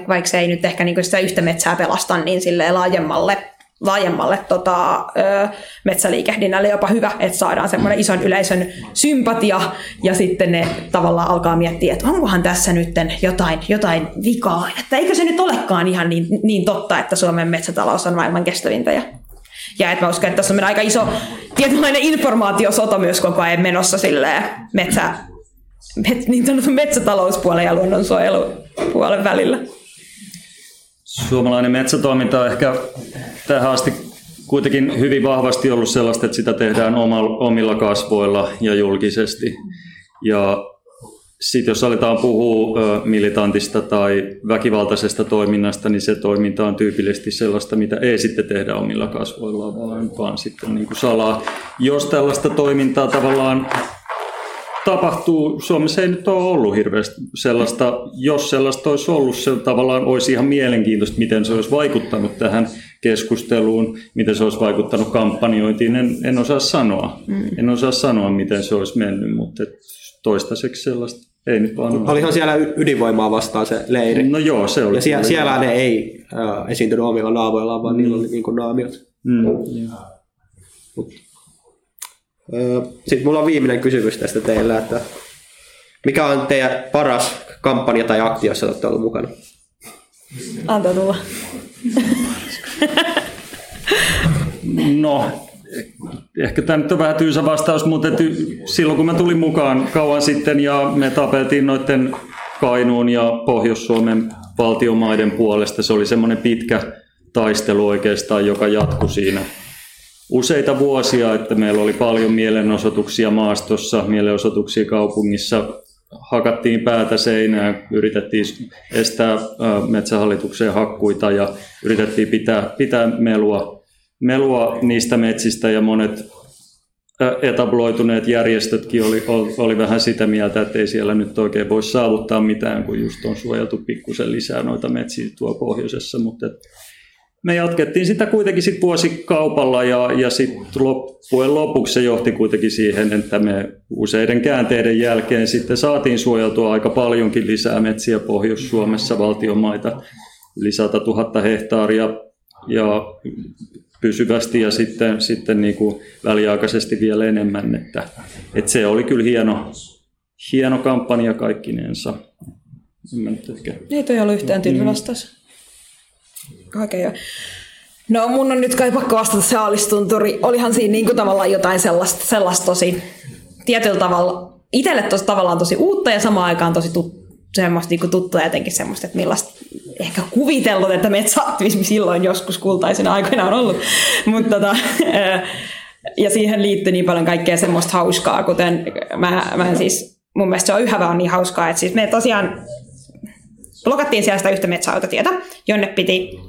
vaikka se ei nyt ehkä niinku sitä yhtä metsää pelasta, niin sille laajemmalle laajemmalle tota, ö, metsäliikehdinnälle jopa hyvä, että saadaan semmoinen ison yleisön sympatia ja sitten ne tavallaan alkaa miettiä, että onkohan tässä nyt jotain, jotain vikaa, että eikö se nyt olekaan ihan niin, niin totta, että Suomen metsätalous on maailman kestävintä ja ja että mä uskon, että tässä on aika iso tietynlainen informaatiosota myös koko ajan menossa silleen metsä, met, niin sanotun metsätalouspuolen ja luonnonsuojelupuolen välillä. Suomalainen metsätoiminta on ehkä tähän asti kuitenkin hyvin vahvasti ollut sellaista, että sitä tehdään omilla kasvoilla ja julkisesti. Ja sitten jos aletaan puhua militantista tai väkivaltaisesta toiminnasta, niin se toiminta on tyypillisesti sellaista, mitä ei sitten tehdä omilla kasvoilla, vaan, vaan sitten niin kuin salaa. Jos tällaista toimintaa tavallaan tapahtuu, Suomessa ei nyt ole ollut hirveästi sellaista, jos sellaista olisi ollut, se tavallaan olisi ihan mielenkiintoista, miten se olisi vaikuttanut tähän keskusteluun, miten se olisi vaikuttanut kampanjointiin, en, en osaa sanoa. Mm. En osaa sanoa, miten se olisi mennyt, mutta toistaiseksi sellaista ei nyt vaan Olihan siellä ydinvoimaa vastaan se leiri. No joo, se oli. Ja siellä, siellä ne ei äh, esiintynyt omilla naavoillaan, vaan mm. niillä oli niin kuin naamiot. Mm. Mut, sitten mulla on viimeinen kysymys tästä teillä, että mikä on teidän paras kampanja tai aktio, jossa olette ollut mukana? Antaa tulla. no, ehkä tämä nyt on vähän tyysä vastaus, mutta silloin kun mä tulin mukaan kauan sitten ja me tapeltiin noiden Kainuun ja Pohjois-Suomen valtiomaiden puolesta, se oli semmoinen pitkä taistelu oikeastaan, joka jatkui siinä useita vuosia, että meillä oli paljon mielenosoituksia maastossa, mielenosoituksia kaupungissa, hakattiin päätä seinään, yritettiin estää metsähallituksen hakkuita ja yritettiin pitää, pitää melua, melua niistä metsistä ja monet etabloituneet järjestötkin oli, oli vähän sitä mieltä, että ei siellä nyt oikein voi saavuttaa mitään, kun just on suojeltu pikkusen lisää noita metsiä tuolla pohjoisessa, mutta me jatkettiin sitä kuitenkin sit vuosikaupalla ja, ja sitten loppujen lopuksi se johti kuitenkin siihen, että me useiden käänteiden jälkeen sitten saatiin suojeltua aika paljonkin lisää metsiä Pohjois-Suomessa valtionmaita, yli 100 000 hehtaaria ja pysyvästi ja sitten, sitten niin kuin väliaikaisesti vielä enemmän. Että, että se oli kyllä hieno, hieno kampanja kaikkinensa. Ei toi ollut yhtään tyylivastaus. Okay, No mun on nyt kai pakko vastata se aalistunturi. Olihan siinä niinku tavallaan jotain sellaista, sellaista tosi tietyllä tavalla itselle tosi, tavallaan tosi uutta ja samaan aikaan tosi tut, semmoista niin tuttua jotenkin semmoista, että millaista ehkä kuvitellut, että metsäaktivismi silloin joskus kultaisena aikoina on ollut. Mutta tota, ja siihen liittyy niin paljon kaikkea semmoista hauskaa, kuten mä, mä siis, mun mielestä se on yhä vaan niin hauskaa, että siis me tosiaan blokattiin siellä sitä yhtä metsäautotietä, jonne piti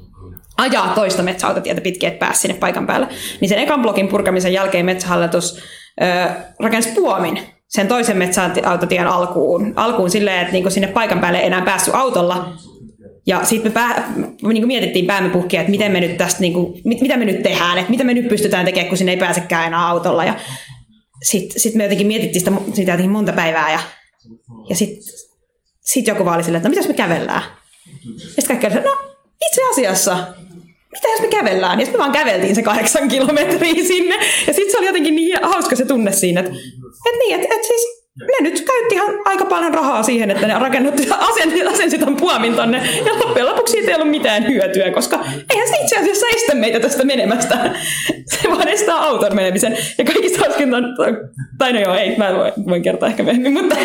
ajaa toista metsäautotietä pitkin, että pääsi sinne paikan päälle. Niin sen ekan blokin purkamisen jälkeen metsähallitus ö, rakensi puomin sen toisen metsäautotien alkuun, alkuun silleen, että niinku sinne paikan päälle ei enää päässyt autolla. Ja sitten me, pää, me niinku mietittiin päämme puhkia, että miten me nyt tästä, niinku, mit, mitä me nyt tehdään, että mitä me nyt pystytään tekemään, kun sinne ei pääsekään enää autolla. Ja sitten sit me jotenkin mietittiin sitä, sitä jotenkin monta päivää ja, ja sitten sit joku vaan oli silleen, että no mitäs me kävellään? Ja sitten kaikki oli, no itse asiassa, mitä jos me kävellään? Ja sitten me vaan käveltiin se kahdeksan kilometriä sinne. Ja sitten se oli jotenkin niin hauska se tunne siinä, että, että niin, että, että siis ne nyt käytti ihan aika paljon rahaa siihen, että ne rakennutti asensi, asensi tämän puomin tonne. Ja loppujen lopuksi siitä ei ollut mitään hyötyä, koska eihän se itse asiassa estä meitä tästä menemästä. Se vaan estää auton menemisen. Ja kaikista hauskinta on, tai no joo, ei, mä voin, voin kertoa ehkä myöhemmin, mutta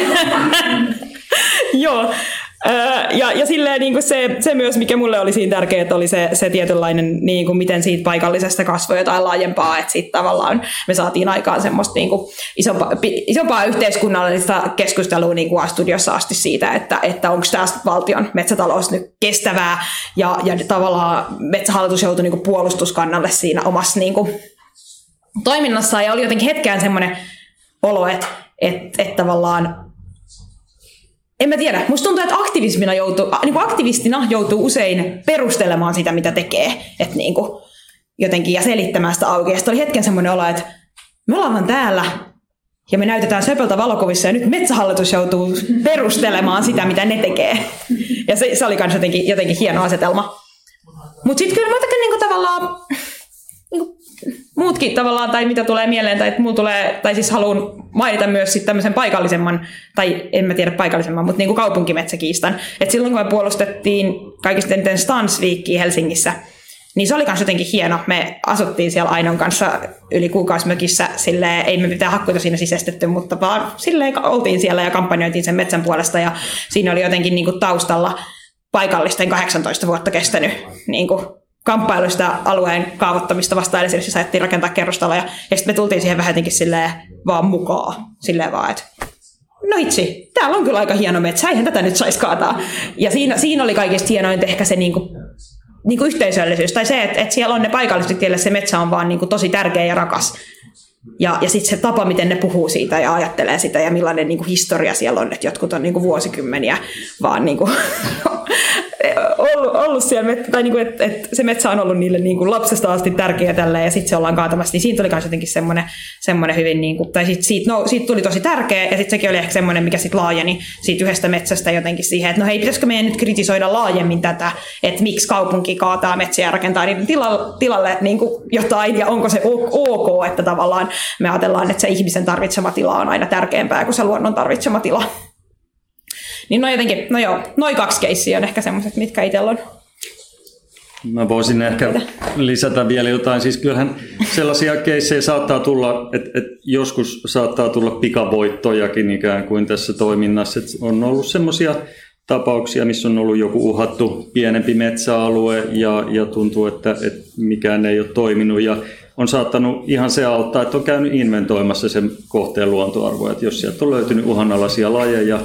joo. Ja, ja silleen niin kuin se, se myös, mikä mulle oli siinä tärkeää, oli se, se tietynlainen, niin kuin miten siitä paikallisesta kasvoi jotain laajempaa, että sitten tavallaan me saatiin aikaan semmoista niin kuin isompaa, isompaa yhteiskunnallista keskustelua niin kuin studiossa asti siitä, että, että onko tämä valtion metsätalous nyt kestävää, ja, ja tavallaan metsähallitus joutui niin kuin puolustuskannalle siinä omassa niin kuin toiminnassaan, ja oli jotenkin hetkään semmoinen olo, että, että, että tavallaan en mä tiedä. Musta tuntuu, että aktivismina joutuu, niin kuin aktivistina joutuu usein perustelemaan sitä, mitä tekee. Että niin kuin jotenkin ja selittämään sitä auki. Ja oli hetken semmoinen olo, että me ollaan täällä ja me näytetään söpöltä valokuvissa ja nyt metsähallitus joutuu perustelemaan sitä, mitä ne tekee. Ja se, se oli myös jotenkin, jotenkin hieno asetelma. Mutta sitten kyllä mä niin tavallaan muutkin tavallaan, tai mitä tulee mieleen, tai mulla tulee, tai siis haluan mainita myös sitten tämmöisen paikallisemman, tai en mä tiedä paikallisemman, mutta niin kuin kaupunkimetsäkiistan. Et silloin kun me puolustettiin kaikista eniten Stansviikkiä Helsingissä, niin se oli myös jotenkin hieno. Me asuttiin siellä Ainon kanssa yli kuukausimökissä, sille ei me mitään hakkuita siinä sisäistetty, mutta vaan silleen oltiin siellä ja kampanjoitiin sen metsän puolesta ja siinä oli jotenkin niin kuin taustalla paikallisten 18 vuotta kestänyt niin kuin kamppailu sitä alueen kaavoittamista vastaan, eli siis ajettiin rakentaa kerrostaloja, ja sitten me tultiin siihen vähän jotenkin silleen vaan mukaan, silleen vaan, että no itse, täällä on kyllä aika hieno metsä, eihän tätä nyt saisi kaataa. Ja siinä, siinä oli kaikista hienointa ehkä se niinku, niinku yhteisöllisyys, tai se, että, että siellä on ne paikalliset, joille se metsä on vaan niinku tosi tärkeä ja rakas. Ja, ja sitten se tapa, miten ne puhuu siitä ja ajattelee sitä ja millainen niin kuin historia siellä on, että jotkut on niin kuin vuosikymmeniä vaan niin kuin, ollut, ollut siellä, tai niin kuin, että, että se metsä on ollut niille niin kuin lapsesta asti tärkeä tälle ja sitten se ollaan kaatamassa, niin siitä tuli myös jotenkin semmoinen, semmoinen hyvin, niin kuin, tai sit siitä, no, siitä tuli tosi tärkeä ja sitten sekin oli ehkä semmoinen, mikä sitten laajeni siitä yhdestä metsästä jotenkin siihen, että no hei, pitäisikö meidän nyt kritisoida laajemmin tätä, että miksi kaupunki kaataa metsiä ja rakentaa niiden tilalle, tilalle kuin jotain ja onko se ok, että tavallaan me ajatellaan, että se ihmisen tarvitsema tila on aina tärkeämpää kuin se luonnon tarvitsema tila. Niin no jotenkin, no joo, noin kaksi keissiä on ehkä semmoiset, mitkä itsellä on Mä voisin ehkä lisätä vielä jotain. Siis kyllähän sellaisia keissejä saattaa tulla, että, että joskus saattaa tulla pikavoittojakin ikään kuin tässä toiminnassa. Että on ollut semmoisia tapauksia, missä on ollut joku uhattu pienempi metsäalue ja, ja tuntuu, että, että mikään ei ole toiminut. Ja on saattanut ihan se auttaa, että on käynyt inventoimassa sen kohteen luontoarvoa. Että jos sieltä on löytynyt uhanalaisia lajeja,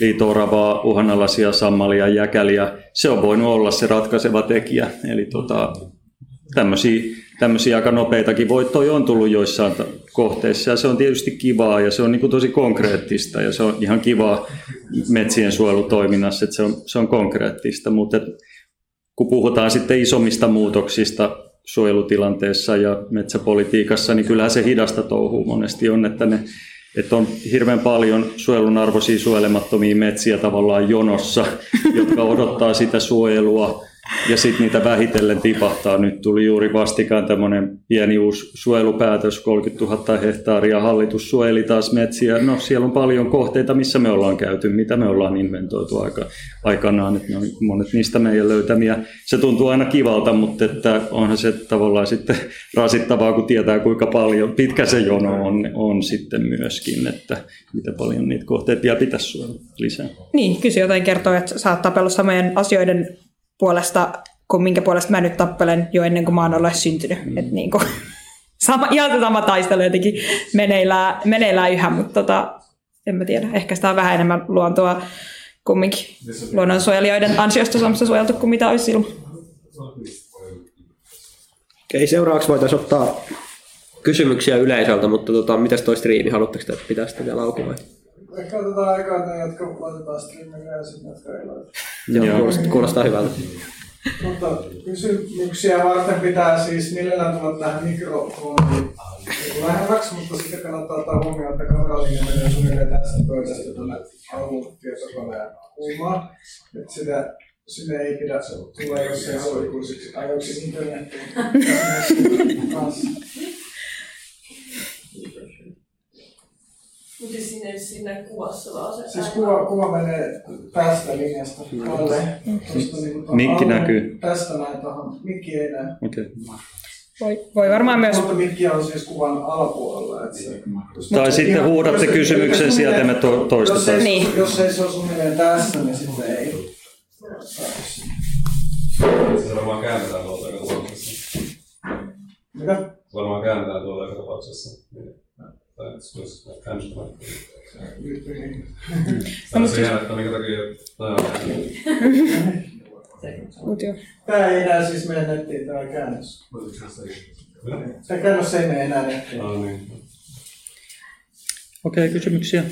liitooravaa, uhanalaisia sammalia, jäkäliä, se on voinut olla se ratkaiseva tekijä. Eli tota, tämmöisiä, tämmöisiä aika nopeitakin voittoja on tullut joissain kohteissa. Ja se on tietysti kivaa ja se on niin tosi konkreettista. Ja se on ihan kivaa metsien suojelutoiminnassa, että se on, se on konkreettista, mutta kun puhutaan sitten isommista muutoksista suojelutilanteessa ja metsäpolitiikassa, niin kyllähän se hidasta touhuu monesti on, että ne että on hirveän paljon suojelun arvoisia suojelemattomia metsiä tavallaan jonossa, jotka odottaa sitä suojelua. Ja sitten niitä vähitellen tipahtaa. Nyt tuli juuri vastikään tämmöinen pieni uusi suojelupäätös, 30 000 hehtaaria, hallitus suojeli taas metsiä. No siellä on paljon kohteita, missä me ollaan käyty, mitä me ollaan inventoitu aika, aikanaan, että ne on monet niistä meidän löytämiä. Se tuntuu aina kivalta, mutta että onhan se tavallaan sitten rasittavaa, kun tietää kuinka paljon, pitkä se jono on, on sitten myöskin, että miten paljon niitä kohteita pitäisi suojella lisää. Niin, kysy jotain kertoo, että sä oot samojen asioiden puolesta kuin minkä puolesta mä nyt tappelen jo ennen kuin mä oon ollut edes syntynyt. Mm. Että niin kuin, sama, ihan se sama taistelu jotenkin meneillään, meneillään yhä, mutta tota, en mä tiedä. Ehkä sitä on vähän enemmän luontoa kumminkin luonnonsuojelijoiden ansiosta Suomessa suojeltu kuin mitä olisi silloin. Okei, seuraavaksi voitaisiin ottaa kysymyksiä yleisöltä, mutta tota, mitäs toi striimi, haluatteko te pitää sitä vielä auki vai? Ehkä otetaan aikaa ne, jotka laitetaan streamille ja sitten jotka ei laita. Joo. Kuulostaa, kuulostaa hyvältä. Mutta kysymyksiä varten pitää siis mielellään tulla tähän mikrofoniin lähemmäksi, mutta sitten kannattaa ottaa huomioon, että kameralinja menee suunnilleen tästä pöydästä tuonne alun tietokoneen kulmaan. Että sitä sinne ei pidä tulla, jos ei halua ikuisiksi ajoiksi internettiin. kanssa. Mutta sinne, sinne kuvassa vaan se Siis kuva, kuva menee tästä linjasta alle. Tuosta niinku tuon Mikki alun- näkyy. Tästä näin tuohon. Mikki ei näe. Okay. Voi, voi varmaan myös... Mutta mikki on siis kuvan alapuolella. Että se, Tai sitten Ihan- huudatte jos- kysymyksen jos- sieltä ja me to- Jos toistetaan. ei, Niin. jos ei se ole suunnilleen tässä, niin sitten ei. Se varmaan käännetään tuolta joka tapauksessa. Mitä? Se varmaan käännetään tuolta joka tapauksessa. Tämä on se jää, että minkä takia... Mut joo. Tää ei enää siis mene nettiin, tää käännös. Tää käännös ei mene enää nettiin. no niin. Okei, okay, kysymyksiä?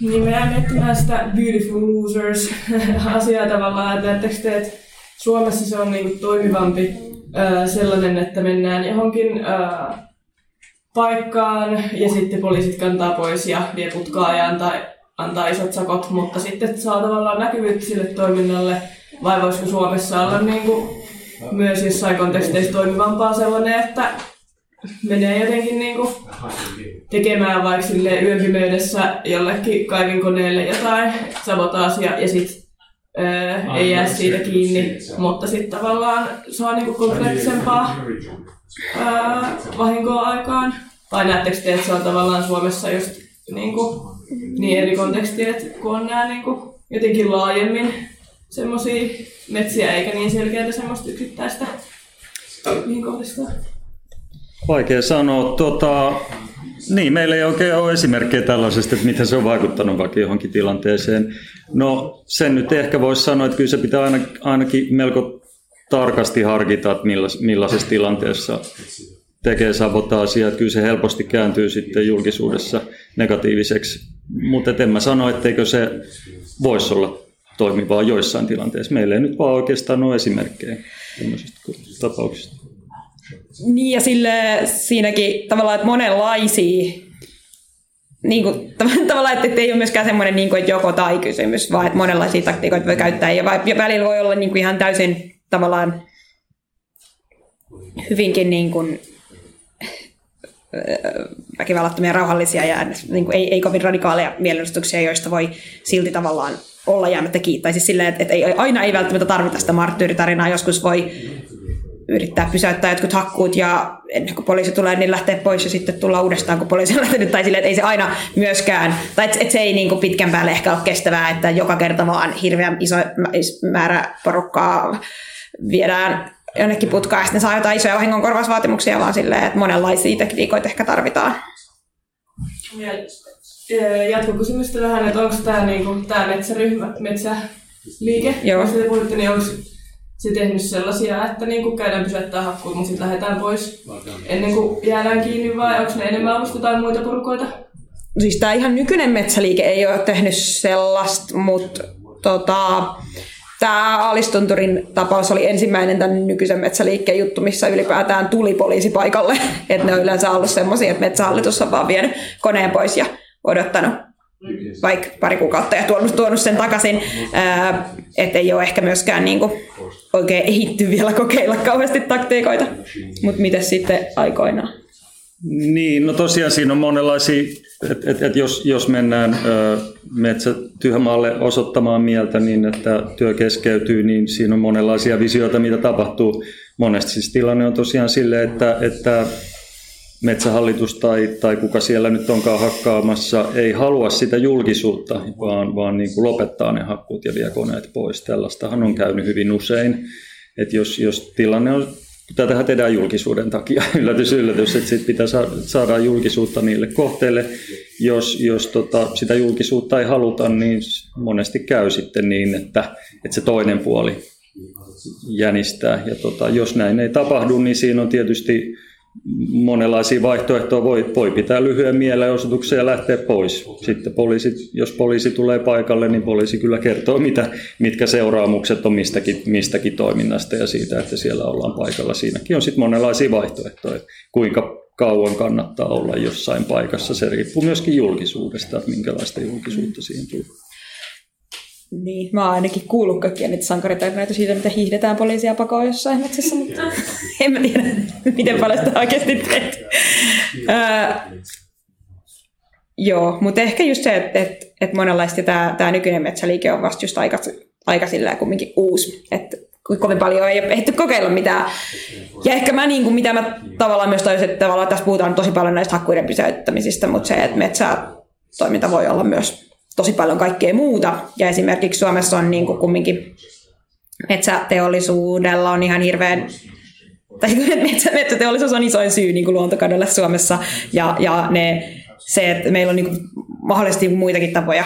Niin me jäämme miettimään sitä Beautiful Losers-asiaa tavallaan, että näettekö te, että Suomessa se on niinku toimivampi ää, sellainen, että mennään johonkin ää, paikkaan ja sitten poliisit kantaa pois ja vie putkaa ja antaa, antaa isot sakot, mutta sitten saa tavallaan näkyvyyttä sille toiminnalle, vai voisiko Suomessa olla niinku myös jossain konteksteissa toimivampaa sellainen, että menee jotenkin niinku tekemään vaikka sille yön jollekin kaivinkoneelle jotain sabotaasia ja sit öö, ei jää siitä kiinni, mutta sitten tavallaan saa niinku konkreettisempaa öö, vahinkoa aikaan. Tai näettekö te, että se on tavallaan Suomessa just niinku, niin eri kontekstia, että kun on nämä niinku, jotenkin laajemmin semmoisia metsiä eikä niin selkeää semmoista yksittäistä mihin kohdistaa. Vaikea sanoa. Tota, niin, meillä ei oikein ole esimerkkejä tällaisesta, että miten se on vaikuttanut vaikka johonkin tilanteeseen. No sen nyt ehkä voisi sanoa, että kyllä se pitää aina, ainakin melko tarkasti harkita, että millaisessa tilanteessa tekee sabotaasia. Että kyllä se helposti kääntyy sitten julkisuudessa negatiiviseksi. Mutta en mä sano, etteikö se voisi olla toimivaa joissain tilanteissa. Meillä ei nyt vaan oikeastaan ole esimerkkejä tämmöisistä tapauksista. Niin ja sille siinäkin tavallaan, että monenlaisia niin kuin, tav- tavallaan, että ei ole myöskään semmoinen niin kuin, että joko tai kysymys, vaan että monenlaisia taktiikoita voi käyttää ja, ja välillä voi olla niin kuin ihan täysin tavallaan hyvinkin niin kuin, öö, väkivallattomia, rauhallisia ja niin kuin, ei, ei kovin radikaaleja mielenosoituksia, joista voi silti tavallaan olla jäämättä kiinni. Tai siis silleen, että, että ei, aina ei välttämättä tarvita sitä marttyyritarinaa, joskus voi yrittää pysäyttää jotkut hakkuut ja ennen kuin poliisi tulee, niin lähtee pois ja sitten tulla uudestaan, kun poliisi on lähtenyt. Tai silleen, että ei se aina myöskään, tai että, että se ei niin kuin pitkän päälle ehkä ole kestävää, että joka kerta vaan hirveän iso mä- määrä porukkaa viedään jonnekin putkaan ja sitten saa jotain isoja vahingonkorvausvaatimuksia, vaan silleen, että monenlaisia tekniikoita ehkä tarvitaan. Ja jatkokysymystä vähän, että onko tämä niinku, tää metsäryhmä, metsäliike, Joo. te puhutte, niin onko se tehnyt sellaisia, että niinku käydään pysäyttää hakkuut, mutta sitten lähdetään pois ennen kuin jäädään kiinni vai onko ne enemmän ollut jotain muita porukoita? Siis tämä ihan nykyinen metsäliike ei ole tehnyt sellaista, mutta tota, tämä Alistunturin tapaus oli ensimmäinen tämän nykyisen metsäliikkeen juttu, missä ylipäätään tuli poliisi paikalle. Että ne on yleensä ollut semmoisia, että metsähallitus on vaan vienyt koneen pois ja odottanut vaikka pari kuukautta ja tuonut, tuonut sen takaisin, että ei ole ehkä myöskään niin kuin oikein ehitty vielä kokeilla kauheasti taktiikoita. Mutta miten sitten aikoinaan? Niin, no tosiaan siinä on monenlaisia, että et, et jos, jos mennään ö, metsätyömaalle osoittamaan mieltä niin, että työ keskeytyy, niin siinä on monenlaisia visioita, mitä tapahtuu. Monesti siis tilanne on tosiaan sille, että, että metsähallitus tai, tai kuka siellä nyt onkaan hakkaamassa ei halua sitä julkisuutta, vaan, vaan niin kuin lopettaa ne hakkuut ja vie koneet pois. Tällaistahan on käynyt hyvin usein. Että jos, jos tilanne on tätähän tehdään julkisuuden takia, yllätys, yllätys, että sit pitää saada julkisuutta niille kohteille. Jos, jos tota, sitä julkisuutta ei haluta, niin monesti käy sitten niin, että, että se toinen puoli jänistää. Ja tota, jos näin ei tapahdu, niin siinä on tietysti monenlaisia vaihtoehtoja. Voi, voi pitää lyhyen mielenosoituksen ja lähteä pois. Sitten poliisi, jos poliisi tulee paikalle, niin poliisi kyllä kertoo, mitä, mitkä seuraamukset on mistäkin, mistäkin toiminnasta ja siitä, että siellä ollaan paikalla. Siinäkin on sitten monenlaisia vaihtoehtoja, kuinka kauan kannattaa olla jossain paikassa. Se riippuu myöskin julkisuudesta, että minkälaista julkisuutta siihen tulee. Niin, mä oon ainakin kuullut kaikkia niitä sankaritarinoita siitä, mitä hiihdetään poliisia pakoon jossain metsässä, mutta en mä tiedä, miten paljon sitä oikeasti teet. joo, mutta ehkä just se, että et, et monenlaista tämä, tämä nykyinen metsäliike on vasta just aika, aika silleen kumminkin uusi, että kovin paljon ei ole ehditty kokeilla mitään. Ja ehkä mä, niin kuin, mitä mä tavallaan myös toisin, että tavallaan tässä puhutaan tosi paljon näistä hakkuiden pysäyttämisistä, mutta se, että metsätoiminta voi olla myös tosi paljon kaikkea muuta. Ja esimerkiksi Suomessa on niin kuin kumminkin metsäteollisuudella on ihan hirveän tai metsä, metsäteollisuus on isoin syy niin kuin luontokadolle Suomessa ja, ja ne, se, että meillä on niin kuin mahdollisesti muitakin tapoja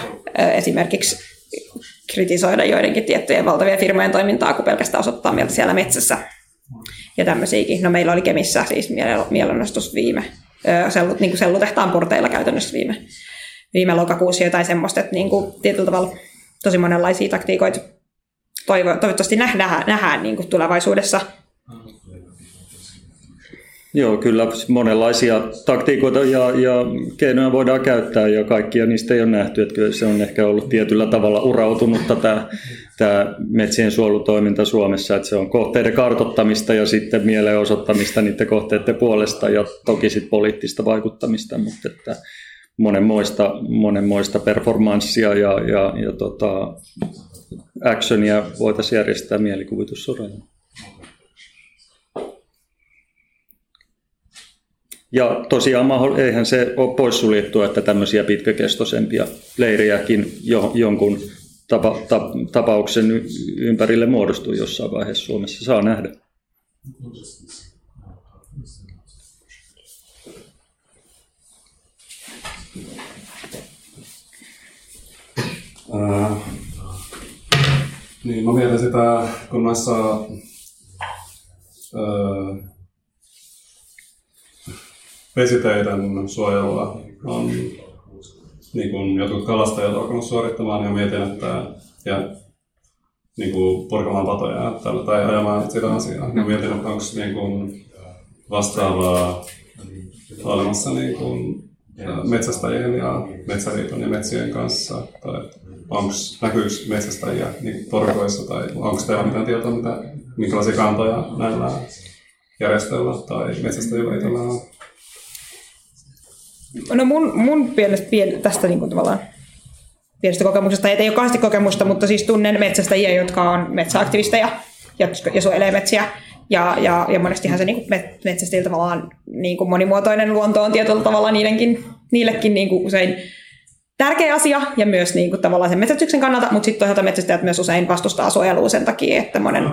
esimerkiksi kritisoida joidenkin tiettyjen valtavien firmojen toimintaa, kuin pelkästään osoittaa mieltä siellä metsässä ja tämmöisiäkin. No meillä oli Kemissä siis mielennostus viime, sellut, niin sellutehtaan porteilla käytännössä viime viime lokakuussa jotain semmoista, että niin kuin tietyllä tavalla tosi monenlaisia taktiikoita toivo, toivottavasti nähdään, nähdään niin kuin tulevaisuudessa. Joo, kyllä monenlaisia taktiikoita ja, ja keinoja voidaan käyttää ja kaikkia niistä ei ole nähty. Että kyllä se on ehkä ollut tietyllä tavalla urautunutta tämä, tämä metsien suojelutoiminta Suomessa, että se on kohteiden kartottamista ja sitten mielenosoittamista niiden kohteiden puolesta ja toki sitten poliittista vaikuttamista, mutta että monenmoista, monenmoista performanssia ja, ja, ja tota, actionia voitaisiin järjestää mielikuvitussoralla. Ja tosiaan eihän se ole poissuljettua, että tämmöisiä pitkäkestoisempia leiriäkin jo, jonkun tapa, ta, tapauksen ympärille muodostuu jossain vaiheessa Suomessa. Saa nähdä. Niin, mä mietin sitä, kun näissä ää, vesiteiden suojella on niin kuin jotkut kalastajat alkanut suorittamaan ja mietin, että ja niin kuin purkamaan patoja tällä, tai ajamaan sitä asiaa. Ja mietin, että onko niin kuin vastaavaa olemassa niin kuin metsästäjien ja metsäliiton ja metsien kanssa, tai onko näkyykö metsästäjiä niin porukoissa, tai onko teillä mitään tietoa, mitä, minkälaisia kantoja näillä järjestöillä tai metsästäjillä on? No mun, mun pienestä, pien, tästä niin kuin tavallaan pienestä kokemuksesta, ei ole kahdesti kokemusta, mutta siis tunnen metsästäjiä, jotka on metsäaktivisteja ja, ja suojelee metsiä. Ja, ja, ja monestihan se niin metsästäjillä tavallaan niin kuin monimuotoinen luonto on tietyllä tavalla niidenkin, niillekin niin kuin usein tärkeä asia ja myös niin kuin tavallaan sen metsästyksen kannalta, mutta sitten toisaalta metsästäjät myös usein vastustaa suojelua sen takia, että, monen,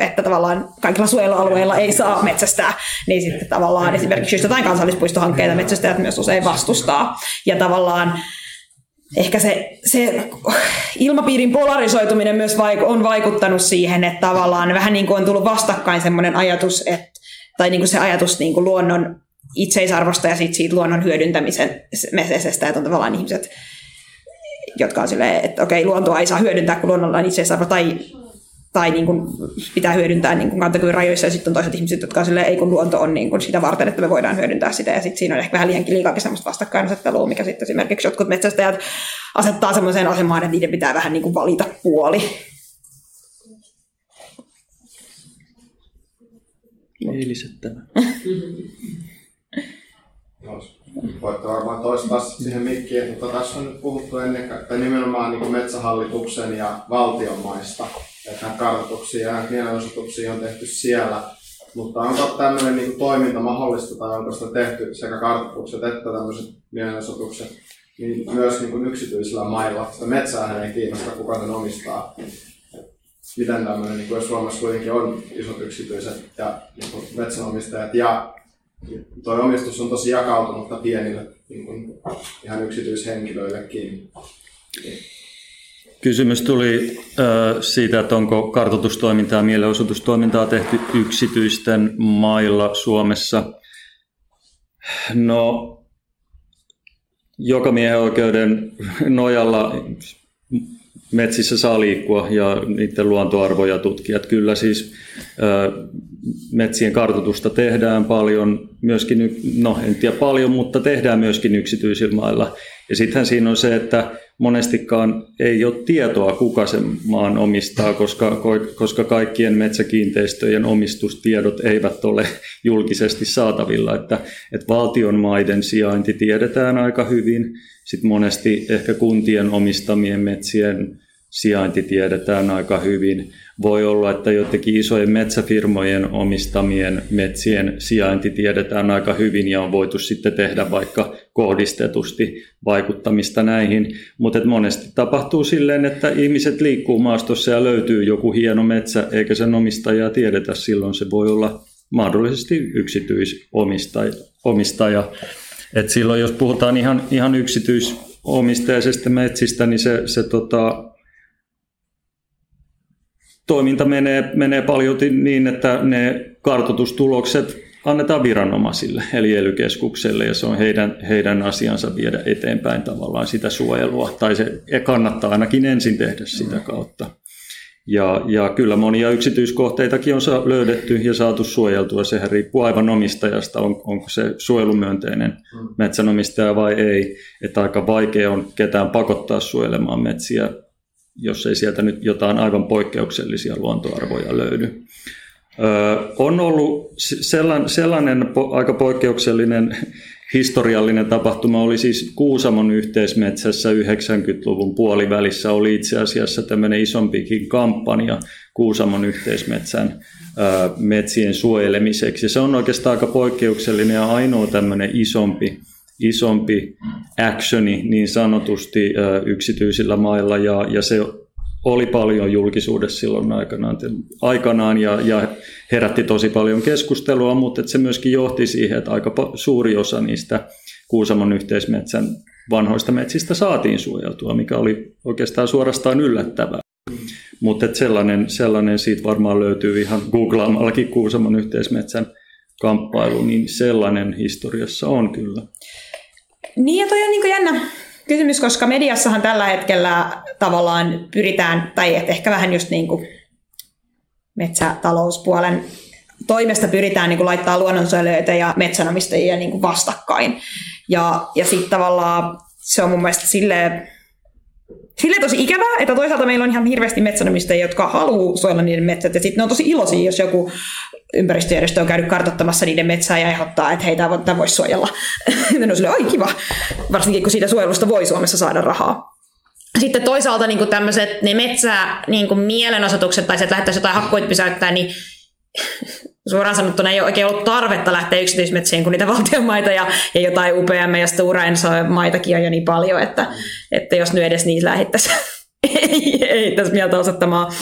että tavallaan kaikilla suojelualueilla ei saa metsästää, niin sitten tavallaan esimerkiksi just jotain kansallispuistohankkeita metsästäjät myös usein vastustaa. Ja tavallaan ehkä se, se ilmapiirin polarisoituminen myös on vaikuttanut siihen, että tavallaan vähän niin kuin on tullut vastakkain semmoinen ajatus, että, tai niin kuin se ajatus niin kuin luonnon itseisarvosta ja siitä, siitä luonnon hyödyntämisen mesesestä, että on tavallaan ihmiset, jotka on silleen, että okei, luontoa ei saa hyödyntää, kun luonnolla on itseisarvo, tai tai niin kuin pitää hyödyntää niin kuin kantokyvyn rajoissa, ja sitten on toiset ihmiset, jotka on silleen, ei kun luonto on niin kuin sitä varten, että me voidaan hyödyntää sitä, ja sitten siinä on ehkä vähän liiankin liikaakin semmoista vastakkainasettelua, mikä sitten esimerkiksi jotkut metsästäjät asettaa semmoiseen asemaan, että niiden pitää vähän niin kuin valita puoli. Eiliset Voitte varmaan toistaa siihen mikkiin, mutta tässä on nyt puhuttu ennen kaikkea nimenomaan niin metsähallituksen ja valtion maista. Että kartoituksia ja mielenosoituksia on tehty siellä. Mutta onko tämmöinen niin toiminta mahdollista tai onko sitä tehty sekä kartoitukset että tämmöiset mielenosoitukset niin myös niin kuin yksityisillä mailla? Sitä metsää ei kiinnosta, kuka sen omistaa. Miten tämmöinen, niin kuin Suomessa kuitenkin on isot yksityiset ja niin metsänomistajat ja Tuo omistus on tosi jakautunutta pienille niin kuin ihan yksityishenkilöillekin. Kysymys tuli äh, siitä, että onko kartoitustoimintaa ja mielenosoitustoimintaa tehty yksityisten mailla Suomessa. No, joka miehen oikeuden nojalla metsissä saa liikkua ja niiden luontoarvoja tutkia. Kyllä siis metsien kartoitusta tehdään paljon, myöskin, no en tiedä paljon, mutta tehdään myöskin yksityisillä mailla. Ja sittenhän siinä on se, että monestikaan ei ole tietoa, kuka sen maan omistaa, koska, koska kaikkien metsäkiinteistöjen omistustiedot eivät ole julkisesti saatavilla. Että, että valtion maiden sijainti tiedetään aika hyvin, sitten monesti ehkä kuntien omistamien metsien sijainti tiedetään aika hyvin. Voi olla, että jotenkin isojen metsäfirmojen omistamien metsien sijainti tiedetään aika hyvin ja on voitu sitten tehdä vaikka kohdistetusti vaikuttamista näihin. Mutta monesti tapahtuu silleen, että ihmiset liikkuu maastossa ja löytyy joku hieno metsä eikä sen omistajaa tiedetä. Silloin se voi olla mahdollisesti yksityisomistaja. Et silloin jos puhutaan ihan, ihan yksityisomistajaisesta metsistä, niin se, se tota, toiminta menee, menee paljon niin, että ne kartoitustulokset annetaan viranomaisille, eli ely ja se on heidän, heidän asiansa viedä eteenpäin tavallaan sitä suojelua, tai se kannattaa ainakin ensin tehdä sitä kautta. Ja, ja kyllä monia yksityiskohteitakin on löydetty ja saatu suojeltua. Sehän riippuu aivan omistajasta, on, onko se suojelumyönteinen metsänomistaja vai ei. Että aika vaikea on ketään pakottaa suojelemaan metsiä jos ei sieltä nyt jotain aivan poikkeuksellisia luontoarvoja löydy. on ollut sellainen, sellainen aika poikkeuksellinen historiallinen tapahtuma oli siis Kuusamon yhteismetsässä 90-luvun puolivälissä oli itse asiassa tämmöinen isompikin kampanja Kuusamon yhteismetsän metsien suojelemiseksi. Se on oikeastaan aika poikkeuksellinen ja ainoa tämmöinen isompi isompi actioni niin sanotusti yksityisillä mailla ja, ja se oli paljon julkisuudessa silloin aikanaan, aikanaan ja, ja herätti tosi paljon keskustelua, mutta se myöskin johti siihen, että aika suuri osa niistä Kuusamon yhteismetsän vanhoista metsistä saatiin suojeltua, mikä oli oikeastaan suorastaan yllättävää. Mutta sellainen, sellainen siitä varmaan löytyy ihan googlaamallakin Kuusamon yhteismetsän kamppailu, niin sellainen historiassa on kyllä. Niin ja toi on niin jännä kysymys, koska mediassahan tällä hetkellä tavallaan pyritään, tai et ehkä vähän just niin kuin metsätalouspuolen toimesta pyritään niin kuin laittaa luonnonsuojelijoita ja metsänomistajia niin kuin vastakkain. Ja, ja sitten tavallaan se on mun mielestä silleen, Sille tosi ikävää, että toisaalta meillä on ihan hirveästi metsänomistajia, jotka haluaa suojella niiden metsät, ja sitten ne on tosi iloisia, jos joku ympäristöjärjestö on käynyt kartoittamassa niiden metsää ja ehdottaa, että heitä tämä voisi suojella. ne on silleen, oi kiva, varsinkin kun siitä suojelusta voi Suomessa saada rahaa. Sitten toisaalta niin tämmöiset ne metsä niin mielenosoitukset tai se, että lähdettäisiin jotain hakkuita pysäyttää, niin suoraan sanottuna ei ole oikein ollut tarvetta lähteä yksityismetsiin, kun niitä valtionmaita ja, ja jotain UPM ja Stora maitakin on jo niin paljon, että, että jos nyt edes niitä lähdettäisiin ei, ei tässä mieltä osoittamaan.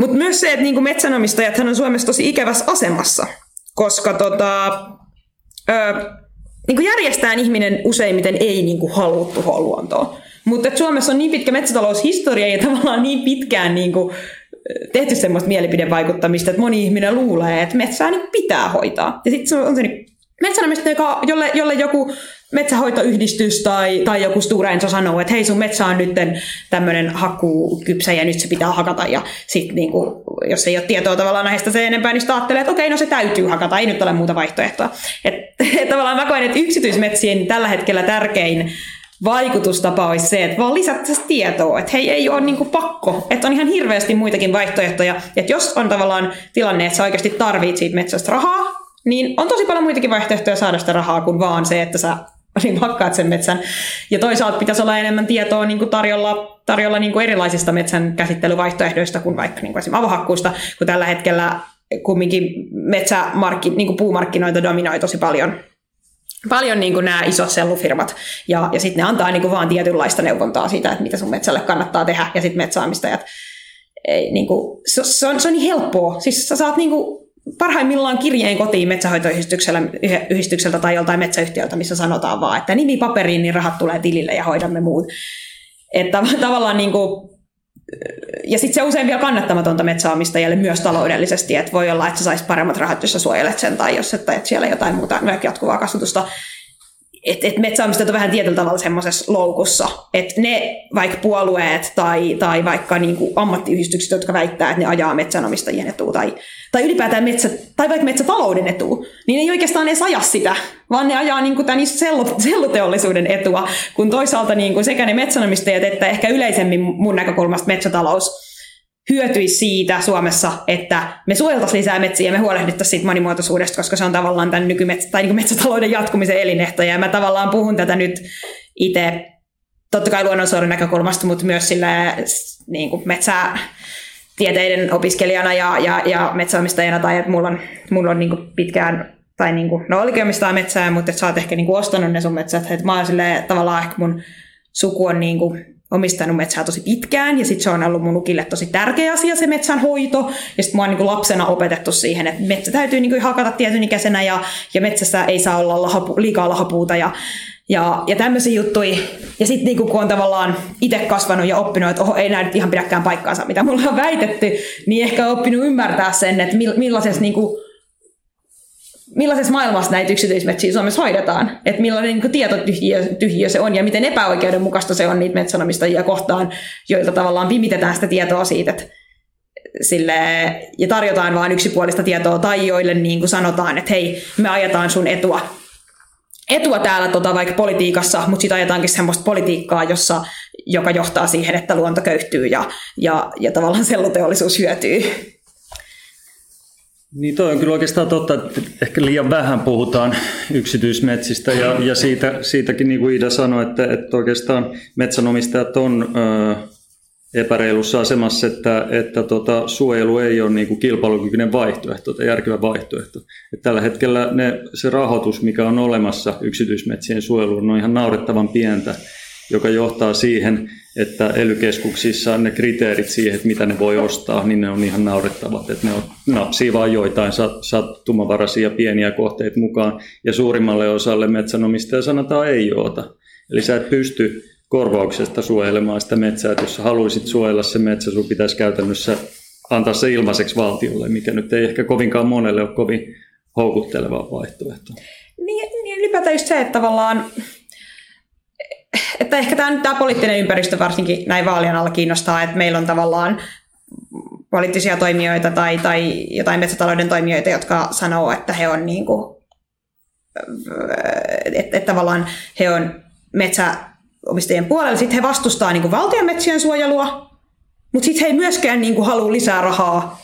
Mutta myös se, että niinku metsänomistajat on Suomessa tosi ikävässä asemassa, koska tota, ö, niinku järjestään ihminen useimmiten ei niinku halua tuhoa luontoa. Mutta Suomessa on niin pitkä metsätaloushistoria ja tavallaan niin pitkään niinku, tehty semmoista mielipidevaikuttamista, että moni ihminen luulee, että metsää niin pitää hoitaa. Ja sitten on se niin metsänomistaja, jolle, jolle joku metsähoitoyhdistys tai, tai joku Stora Enso sanoo, että hei sun metsä on nyt tämmöinen hakkuukypsä ja nyt se pitää hakata. Ja sitten niinku, jos ei ole tietoa tavallaan näistä se enempää, niin sitten ajattelee, että okei, no se täytyy hakata, ei nyt ole muuta vaihtoehtoa. Et, et tavallaan mä koen, että yksityismetsien tällä hetkellä tärkein vaikutustapa olisi se, että vaan lisättäisiin tietoa, että hei, ei ole niinku pakko, että on ihan hirveästi muitakin vaihtoehtoja, että jos on tavallaan tilanne, että sä oikeasti tarvitset siitä metsästä rahaa, niin on tosi paljon muitakin vaihtoehtoja saada sitä rahaa kuin vaan se, että sä niin hakkaat sen metsän. Ja toisaalta pitäisi olla enemmän tietoa niin kuin tarjolla, tarjolla niin kuin erilaisista metsän käsittelyvaihtoehdoista kuin vaikka niin kuin esimerkiksi avohakkuusta, kun tällä hetkellä kumminkin metsämarkki, niin kuin puumarkkinoita dominoi tosi paljon paljon niin kuin nämä isot sellufirmat, ja, ja sitten ne antaa niin kuin vaan tietynlaista neuvontaa siitä, että mitä sun metsälle kannattaa tehdä, ja sitten metsäomistajat, ei, niin kuin, se, se, on, se on niin helppoa. Siis sä saat niin kuin, parhaimmillaan kirjeen kotiin metsähoitoyhdistykseltä tai joltain metsäyhtiöltä, missä sanotaan vaan, että nimi paperiin, niin rahat tulee tilille ja hoidamme muut. Että tavallaan niin kuin, ja sitten se usein vielä kannattamatonta metsäomistajalle myös taloudellisesti, että voi olla, että sä saisit paremmat rahat, jos sä suojelet sen tai jos et, että siellä jotain muuta jatkuvaa kasvatusta. Että et metsäomistajat on vähän tietyllä tavalla semmoisessa loukussa, että ne vaikka puolueet tai, tai vaikka niinku ammattiyhdistykset, jotka väittää, että ne ajaa metsänomistajien etua tai tai ylipäätään metsä, tai vaikka metsätalouden etua, niin ei oikeastaan edes aja sitä, vaan ne ajaa niin kuin tämän selluteollisuuden etua, kun toisaalta niin kuin sekä ne metsänomistajat että ehkä yleisemmin mun näkökulmasta metsätalous hyötyisi siitä Suomessa, että me suojeltaisiin lisää metsiä ja me huolehdittaisiin siitä monimuotoisuudesta, koska se on tavallaan tämän nykymetsä, tai niin metsätalouden jatkumisen elinehto. Ja mä tavallaan puhun tätä nyt itse, totta kai luonnonsuojelun näkökulmasta, mutta myös sillä niin kuin metsää, tieteiden opiskelijana ja, ja, ja metsäomistajana, tai että mulla on, mulla on niin pitkään, tai niin kuin, no olikin omistaa metsää, mutta että sä oot ehkä niin ostanut ne sun metsät, että mä oon silleen, tavallaan ehkä mun suku on niin kuin omistanut metsää tosi pitkään, ja sitten se on ollut mun ukille tosi tärkeä asia, se metsän hoito, ja sitten mua on niin lapsena opetettu siihen, että metsä täytyy niin hakata tietyn ikäisenä, ja, ja metsässä ei saa olla lahapu, liikaa lahapuuta, ja, ja, ja tämmöisiä juttuja. Ja sitten niinku, kun on tavallaan itse kasvanut ja oppinut, että oho, ei näy ihan pidäkään paikkaansa, mitä mulla on väitetty, niin ehkä oppinut ymmärtää sen, että millaisessa, niinku, millaisessa maailmassa näitä yksityismetsiä Suomessa hoidetaan. Että millainen niinku, tietotyhjiö tyhjiö se on ja miten epäoikeudenmukaista se on niitä metsänomistajia kohtaan, joilta tavallaan pimitetään sitä tietoa siitä, että sille, ja tarjotaan vain yksipuolista tietoa, tai joille niin kuin sanotaan, että hei, me ajetaan sun etua, etua täällä tota, vaikka politiikassa, mutta sitten ajetaankin semmoista politiikkaa, jossa, joka johtaa siihen, että luonto köyhtyy ja, ja, ja tavallaan selluteollisuus hyötyy. Niin toi on kyllä oikeastaan totta, että ehkä liian vähän puhutaan yksityismetsistä ja, ja siitä, siitäkin niin kuin Ida sanoi, että, että oikeastaan metsänomistajat on ö, epäreilussa asemassa, että, että tota, suojelu ei ole niin kuin kilpailukykyinen vaihtoehto tai järkevä vaihtoehto. Et tällä hetkellä ne, se rahoitus, mikä on olemassa yksityismetsien suojeluun, on ihan naurettavan pientä, joka johtaa siihen, että elykeskuksissa ne kriteerit siihen, että mitä ne voi ostaa, niin ne on ihan naurettavat. Että ne on, napsii vain joitain sattumavaraisia pieniä kohteita mukaan, ja suurimmalle osalle metsänomistajia sanotaan ei oota. Eli sä et pysty korvauksesta suojelemaan sitä metsää. Että jos sä haluaisit suojella se metsä, sun pitäisi käytännössä antaa se ilmaiseksi valtiolle, mikä nyt ei ehkä kovinkaan monelle ole kovin houkutteleva vaihtoehto. Niin, niin ylipäätään just se, että tavallaan että ehkä tämä, tämä poliittinen ympäristö varsinkin näin vaalien alla kiinnostaa, että meillä on tavallaan poliittisia toimijoita tai, tai jotain metsätalouden toimijoita, jotka sanoo, että he on niin kuin, että, että tavallaan he on metsä, omistajien puolella. Sitten he vastustaa niin valtion metsien suojelua, mutta sitten he ei myöskään niin kuin halua lisää rahaa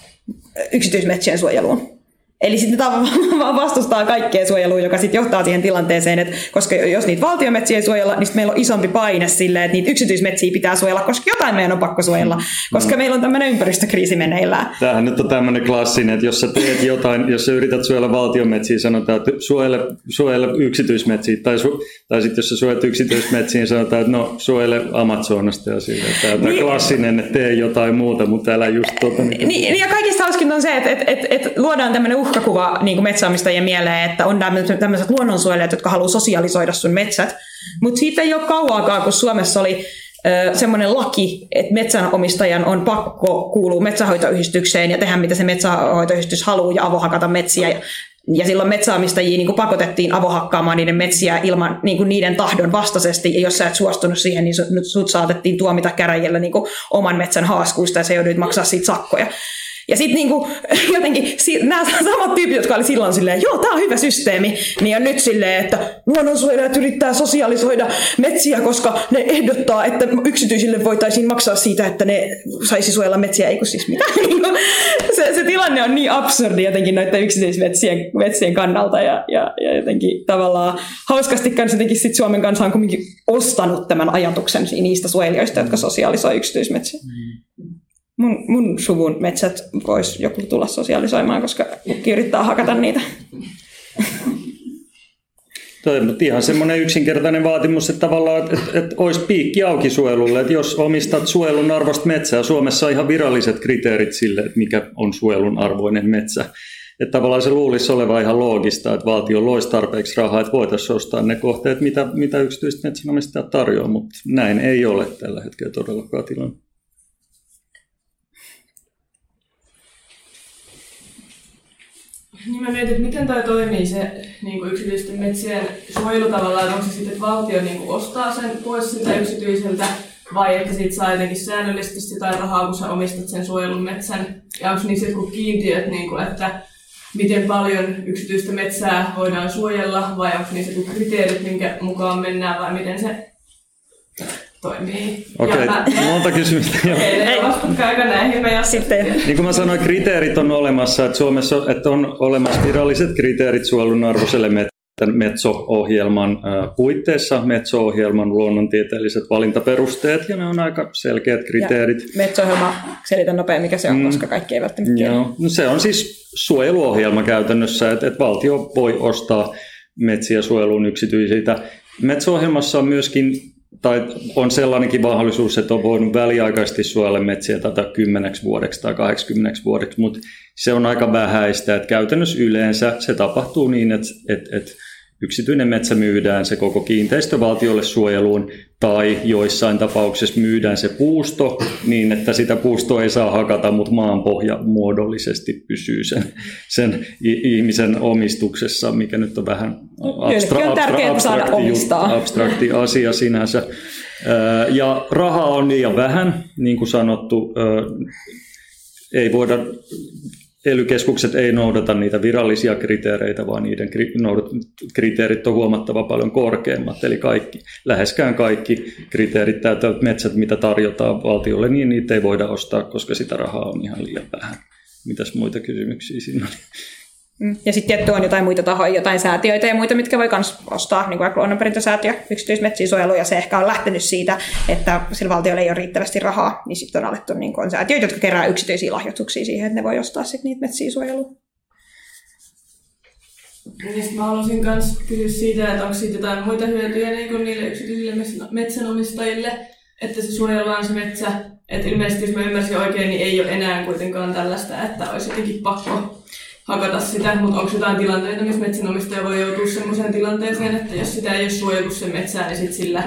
yksityismetsien suojeluun. Eli sitten vaan vastustaa kaikkea suojelua, joka sitten johtaa siihen tilanteeseen, että koska jos niitä valtiometsiä ei suojella, niin meillä on isompi paine sille, että niitä yksityismetsiä pitää suojella, koska jotain meidän on pakko suojella, koska no. meillä on tämmöinen ympäristökriisi meneillään. Tämähän nyt on tämmöinen klassinen, että jos sä teet jotain, jos sä yrität suojella valtiometsiä, sanotaan, että suojele, suojele yksityismetsiä, tai, su, tai sitten jos sä suojelet yksityismetsiä, niin sanotaan, että no suojele Amazonasta ja sille. Tämä on niin, klassinen, että tee jotain muuta, mutta älä just tota. Niin, niin, ja kaikista hauskinta on se, että, että, että, että luodaan tämmöinen uhkakuva niin metsäomistajien mieleen, että on tämmöiset luonnonsuojelijat, jotka haluaa sosialisoida sun metsät. Mutta siitä ei ole kauaakaan, kun Suomessa oli semmoinen laki, että metsänomistajan on pakko kuulua metsähoitoyhdistykseen ja tehdä mitä se metsähoitoyhdistys haluaa ja avohakata metsiä Ja silloin metsäomistajia niin pakotettiin avohakkaamaan niiden metsiä ilman niin kuin niiden tahdon vastaisesti. Ja jos sä et suostunut siihen, niin sut, saatettiin tuomita käräjillä niin oman metsän haaskuista ja se joudut maksaa siitä sakkoja. Ja sitten niinku, jotenkin nämä samat tyypit, jotka oli silloin silleen, joo, tämä on hyvä systeemi, niin on nyt silleen, että luonnonsuojelijat yrittää sosialisoida metsiä, koska ne ehdottaa, että yksityisille voitaisiin maksaa siitä, että ne saisi suojella metsiä, eikö siis mitä? Niinku, se, se tilanne on niin absurdi jotenkin noiden yksityismetsien metsien kannalta ja, ja, ja jotenkin tavallaan hauskasti kanssa jotenkin sit Suomen kanssa on kuitenkin ostanut tämän ajatuksen niistä suojelijoista, jotka sosialisoi yksityismetsiä. Mm mun, mun suvun metsät voisi joku tulla sosiaalisoimaan, koska kukki yrittää hakata niitä. Toi on ihan semmoinen yksinkertainen vaatimus, että tavallaan että, että, että olisi piikki auki suojelulle. Että jos omistat suojelun arvosta metsää, Suomessa on ihan viralliset kriteerit sille, että mikä on suojelun arvoinen metsä. Että tavallaan se luulisi olevan ihan loogista, että valtio loisi tarpeeksi rahaa, että voitaisiin ostaa ne kohteet, mitä, mitä yksityiset metsänomistajat tarjoaa, mutta näin ei ole tällä hetkellä todellakaan tilanne. Niin mä mietin, että miten toi toimii se niin kuin yksityisten metsien suojelu tavallaan, onko se sitten, että valtio niin kuin ostaa sen pois siltä yksityiseltä, vai että siitä saa jotenkin säännöllisesti jotain rahaa, kun sä omistat sen suojelun metsän, ja onko niissä jotkut kiintiöt, niin kuin, että miten paljon yksityistä metsää voidaan suojella, vai onko niissä kriteerit, minkä mukaan mennään, vai miten se toimii. Okei, okay. monta kysymystä. Okay, aika näihin me sitten. Niin kuin mä sanoin, kriteerit on olemassa, että Suomessa että on olemassa viralliset kriteerit suojelun arvoiselle Metso-ohjelman puitteissa, Metso-ohjelman luonnontieteelliset valintaperusteet, ja ne on aika selkeät kriteerit. Ja Metso-ohjelma, selitä nopein mikä se on, mm. koska kaikki eivät välttämättä Joo. No, se on siis suojeluohjelma käytännössä, että, että valtio voi ostaa metsiä suojeluun yksityisiltä. Metso-ohjelmassa on myöskin tai on sellainenkin mahdollisuus, että on voinut väliaikaisesti suojella metsiä tätä 10 vuodeksi tai 80 vuodeksi, mutta se on aika vähäistä. Että käytännössä yleensä se tapahtuu niin, että, että, että yksityinen metsä myydään se koko kiinteistö valtiolle suojeluun tai joissain tapauksissa myydään se puusto niin, että sitä puustoa ei saa hakata, mutta maanpohja muodollisesti pysyy sen, sen ihmisen omistuksessa, mikä nyt on vähän abstra- on abstra- abstrakti, abstrakti asia sinänsä. Ja rahaa on liian vähän, niin kuin sanottu, ei voida ely-keskukset ei noudata niitä virallisia kriteereitä, vaan niiden kriteerit on huomattava paljon korkeammat. Eli kaikki, läheskään kaikki kriteerit täyttävät metsät, mitä tarjotaan valtiolle, niin niitä ei voida ostaa, koska sitä rahaa on ihan liian vähän. Mitäs muita kysymyksiä siinä oli? Mm. Ja sitten tietty on jotain muita tahoja, jotain säätiöitä ja muita, mitkä voi myös ostaa, niin kuin luonnonperintösäätiö, yksityismetsien suojelu, ja se ehkä on lähtenyt siitä, että sillä valtiolla ei ole riittävästi rahaa, niin sitten on alettu niin kuin säätiöitä, jotka kerää yksityisiä lahjoituksia siihen, että ne voi ostaa sitten niitä metsiä suojeluun. Niin mä haluaisin myös kysyä siitä, että onko siitä jotain muita hyötyjä niin kuin niille yksityisille metsänomistajille, että se suojellaan se metsä. Että ilmeisesti, jos mä ymmärsin oikein, niin ei ole enää kuitenkaan tällaista, että olisi jotenkin pakko hakata sitä, mutta onko jotain tilanteita, missä metsänomistaja voi joutua sellaiseen tilanteeseen, että jos sitä ei ole suojeltu sen metsää, niin sit sillä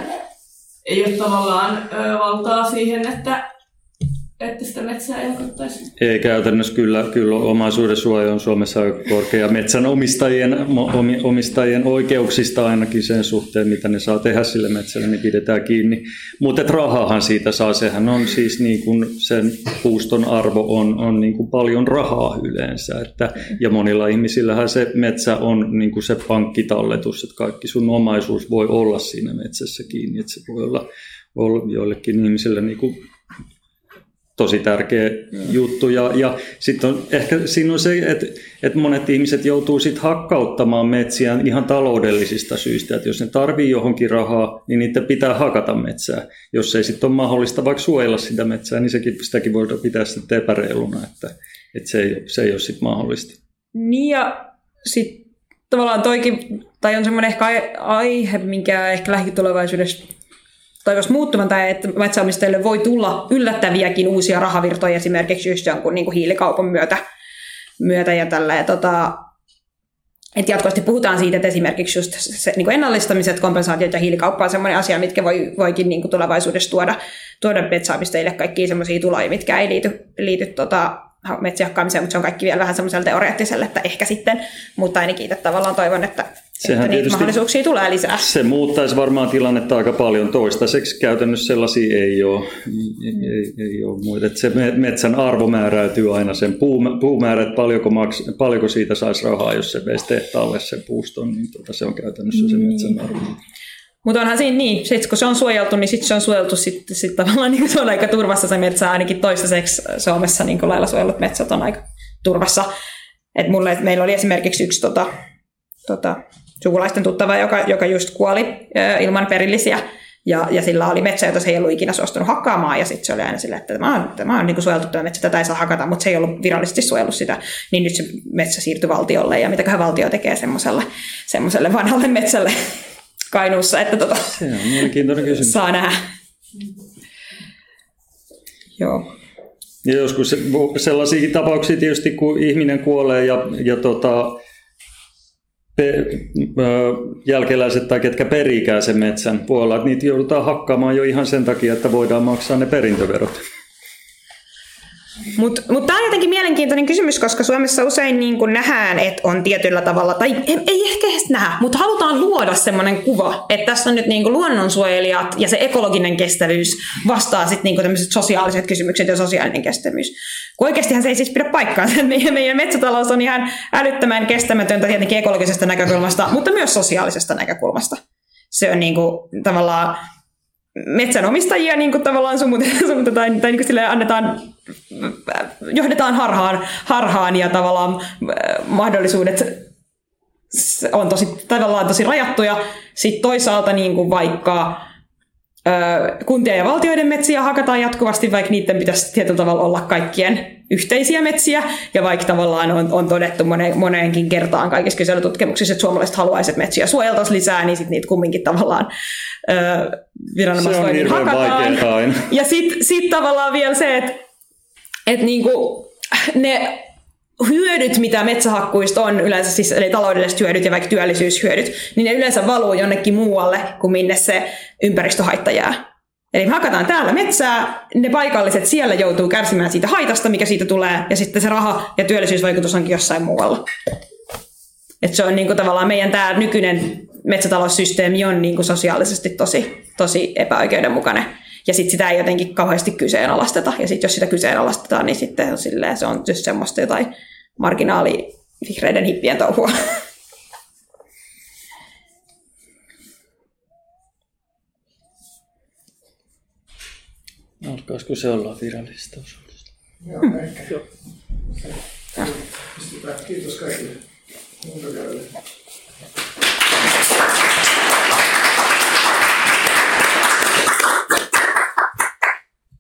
ei ole tavallaan ö, valtaa siihen, että että sitä metsää ei hakattaisi? Ei käytännössä kyllä, kyllä omaisuuden suoja on Suomessa korkea metsänomistajien omistajien oikeuksista ainakin sen suhteen, mitä ne saa tehdä sille metsälle, niin pidetään kiinni. Mutta rahahan siitä saa, sehän on siis niin kuin sen puuston arvo on, on niin kuin paljon rahaa yleensä. Että, ja monilla ihmisillähän se metsä on niin kuin se pankkitalletus, että kaikki sun omaisuus voi olla siinä metsässä kiinni, että se voi olla, olla joillekin ihmisille niin kuin tosi tärkeä juttu. Ja, ja sitten on ehkä siinä on se, että, että monet ihmiset joutuu sitten hakkauttamaan metsiä ihan taloudellisista syistä. Että jos ne tarvii johonkin rahaa, niin niitä pitää hakata metsää. Jos ei sitten ole mahdollista vaikka suojella sitä metsää, niin sekin, sitäkin voidaan pitää sitten epäreiluna, että, että se, ei, se ei ole sitten mahdollista. Niin ja sitten tavallaan toikin, tai on semmoinen ehkä aihe, minkä ehkä lähitulevaisuudessa toivoisi muuttuvan tai että metsäomistajille voi tulla yllättäviäkin uusia rahavirtoja esimerkiksi just jonkun niin kuin hiilikaupan myötä, myötä ja tällä. Ja tota, et jatkuvasti puhutaan siitä, että esimerkiksi just se, niin kuin ennallistamiset, kompensaatiot ja hiilikauppa on sellainen asia, mitkä voi, voikin niin kuin tulevaisuudessa tuoda, tuoda metsäomistajille kaikkia sellaisia tuloja, mitkä ei liity, liity tota, metsien hakkaamiseen, mutta se on kaikki vielä vähän semmoiselle teoreettiselle, että ehkä sitten, mutta ainakin itse tavallaan toivon, että, että niitä mahdollisuuksia tulee lisää. Se muuttaisi varmaan tilannetta aika paljon. Toistaiseksi käytännössä sellaisia ei ole. Ei, ei, ei ole muita. Että se me- metsän arvo määräytyy aina sen puu, puumäärä, että paljonko, maks, paljonko siitä saisi rahaa, jos se veisi tehtaalle sen puuston, niin tota, se on käytännössä se metsän arvo. Mutta onhan siinä niin, sit kun se on suojeltu, niin sitten se on suojeltu sitten sit tavallaan niin se on aika turvassa se metsä, ainakin toistaiseksi Suomessa niin lailla suojellut metsät on aika turvassa. Et mulle, et meillä oli esimerkiksi yksi tota, tota, sukulaisten tuttava, joka, joka just kuoli ilman perillisiä, ja, ja sillä oli metsä, jota se ei ollut ikinä suostunut hakkaamaan, ja sitten se oli aina silleen, että tämä on, tämä on niin suojeltu tämä metsä, tätä ei saa hakata, mutta se ei ollut virallisesti suojellut sitä, niin nyt se metsä siirtyi valtiolle, ja mitäköhän valtio tekee semmoiselle, semmoiselle vanhalle metsälle Kainuussa, että tota, Se on mielenkiintoinen kysymys. saa nähdä. Joo. Ja joskus se- sellaisia tapauksia tietysti, kun ihminen kuolee ja, ja tota, jälkeläiset tai ketkä perikää sen metsän puolella, niitä joudutaan hakkaamaan jo ihan sen takia, että voidaan maksaa ne perintöverot. Mutta mut tämä on jotenkin mielenkiintoinen kysymys, koska Suomessa usein niin kun nähdään, että on tietyllä tavalla, tai ei, ei ehkä edes nähdä, mutta halutaan luoda semmoinen kuva, että tässä on nyt niin luonnonsuojelijat ja se ekologinen kestävyys vastaa sitten niin tämmöiset sosiaaliset kysymykset ja sosiaalinen kestävyys. Kun oikeastihan se ei siis pidä paikkaansa. Meidän, meidän metsätalous on ihan älyttömän kestämätöntä tietenkin ekologisesta näkökulmasta, mutta myös sosiaalisesta näkökulmasta. Se on niin kuin, tavallaan metsänomistajia niin kuin tavallaan sumutetaan, sumutetaan tai niin kuin annetaan, johdetaan harhaan, harhaan ja tavallaan äh, mahdollisuudet on tosi, tavallaan tosi rajattuja. Sitten toisaalta niin kuin vaikka kuntien ja valtioiden metsiä hakataan jatkuvasti, vaikka niiden pitäisi tietyllä tavalla olla kaikkien yhteisiä metsiä. Ja vaikka tavallaan on, on todettu moneen, moneenkin kertaan kaikissa kyselytutkimuksissa, että suomalaiset haluaisivat, metsiä suojeltaisiin lisää, niin sitten niitä kumminkin tavallaan ö, hakataan. vaikeaa. Ja sitten sit tavallaan vielä se, että et niinku, ne hyödyt, mitä metsähakkuista on yleensä, siis eli taloudelliset hyödyt ja vaikka työllisyyshyödyt, niin ne yleensä valuu jonnekin muualle kuin minne se ympäristöhaitta jää. Eli me hakataan täällä metsää, ne paikalliset siellä joutuu kärsimään siitä haitasta, mikä siitä tulee, ja sitten se raha ja työllisyysvaikutus onkin jossain muualla. Et se on niinku tavallaan meidän tämä nykyinen metsätaloussysteemi on niinku sosiaalisesti tosi, tosi epäoikeudenmukainen. Ja sitten sitä ei jotenkin kauheasti kyseenalaisteta. Ja sitten jos sitä kyseenalaistetaan, niin sitten on silleen, se on just semmoista jotain marginaali vihreiden hippien touhua. No, Alkaisiko se olla virallista osuudesta? Joo, ehkä. Joo. Kiitos kaikille. Kuuntelijoille.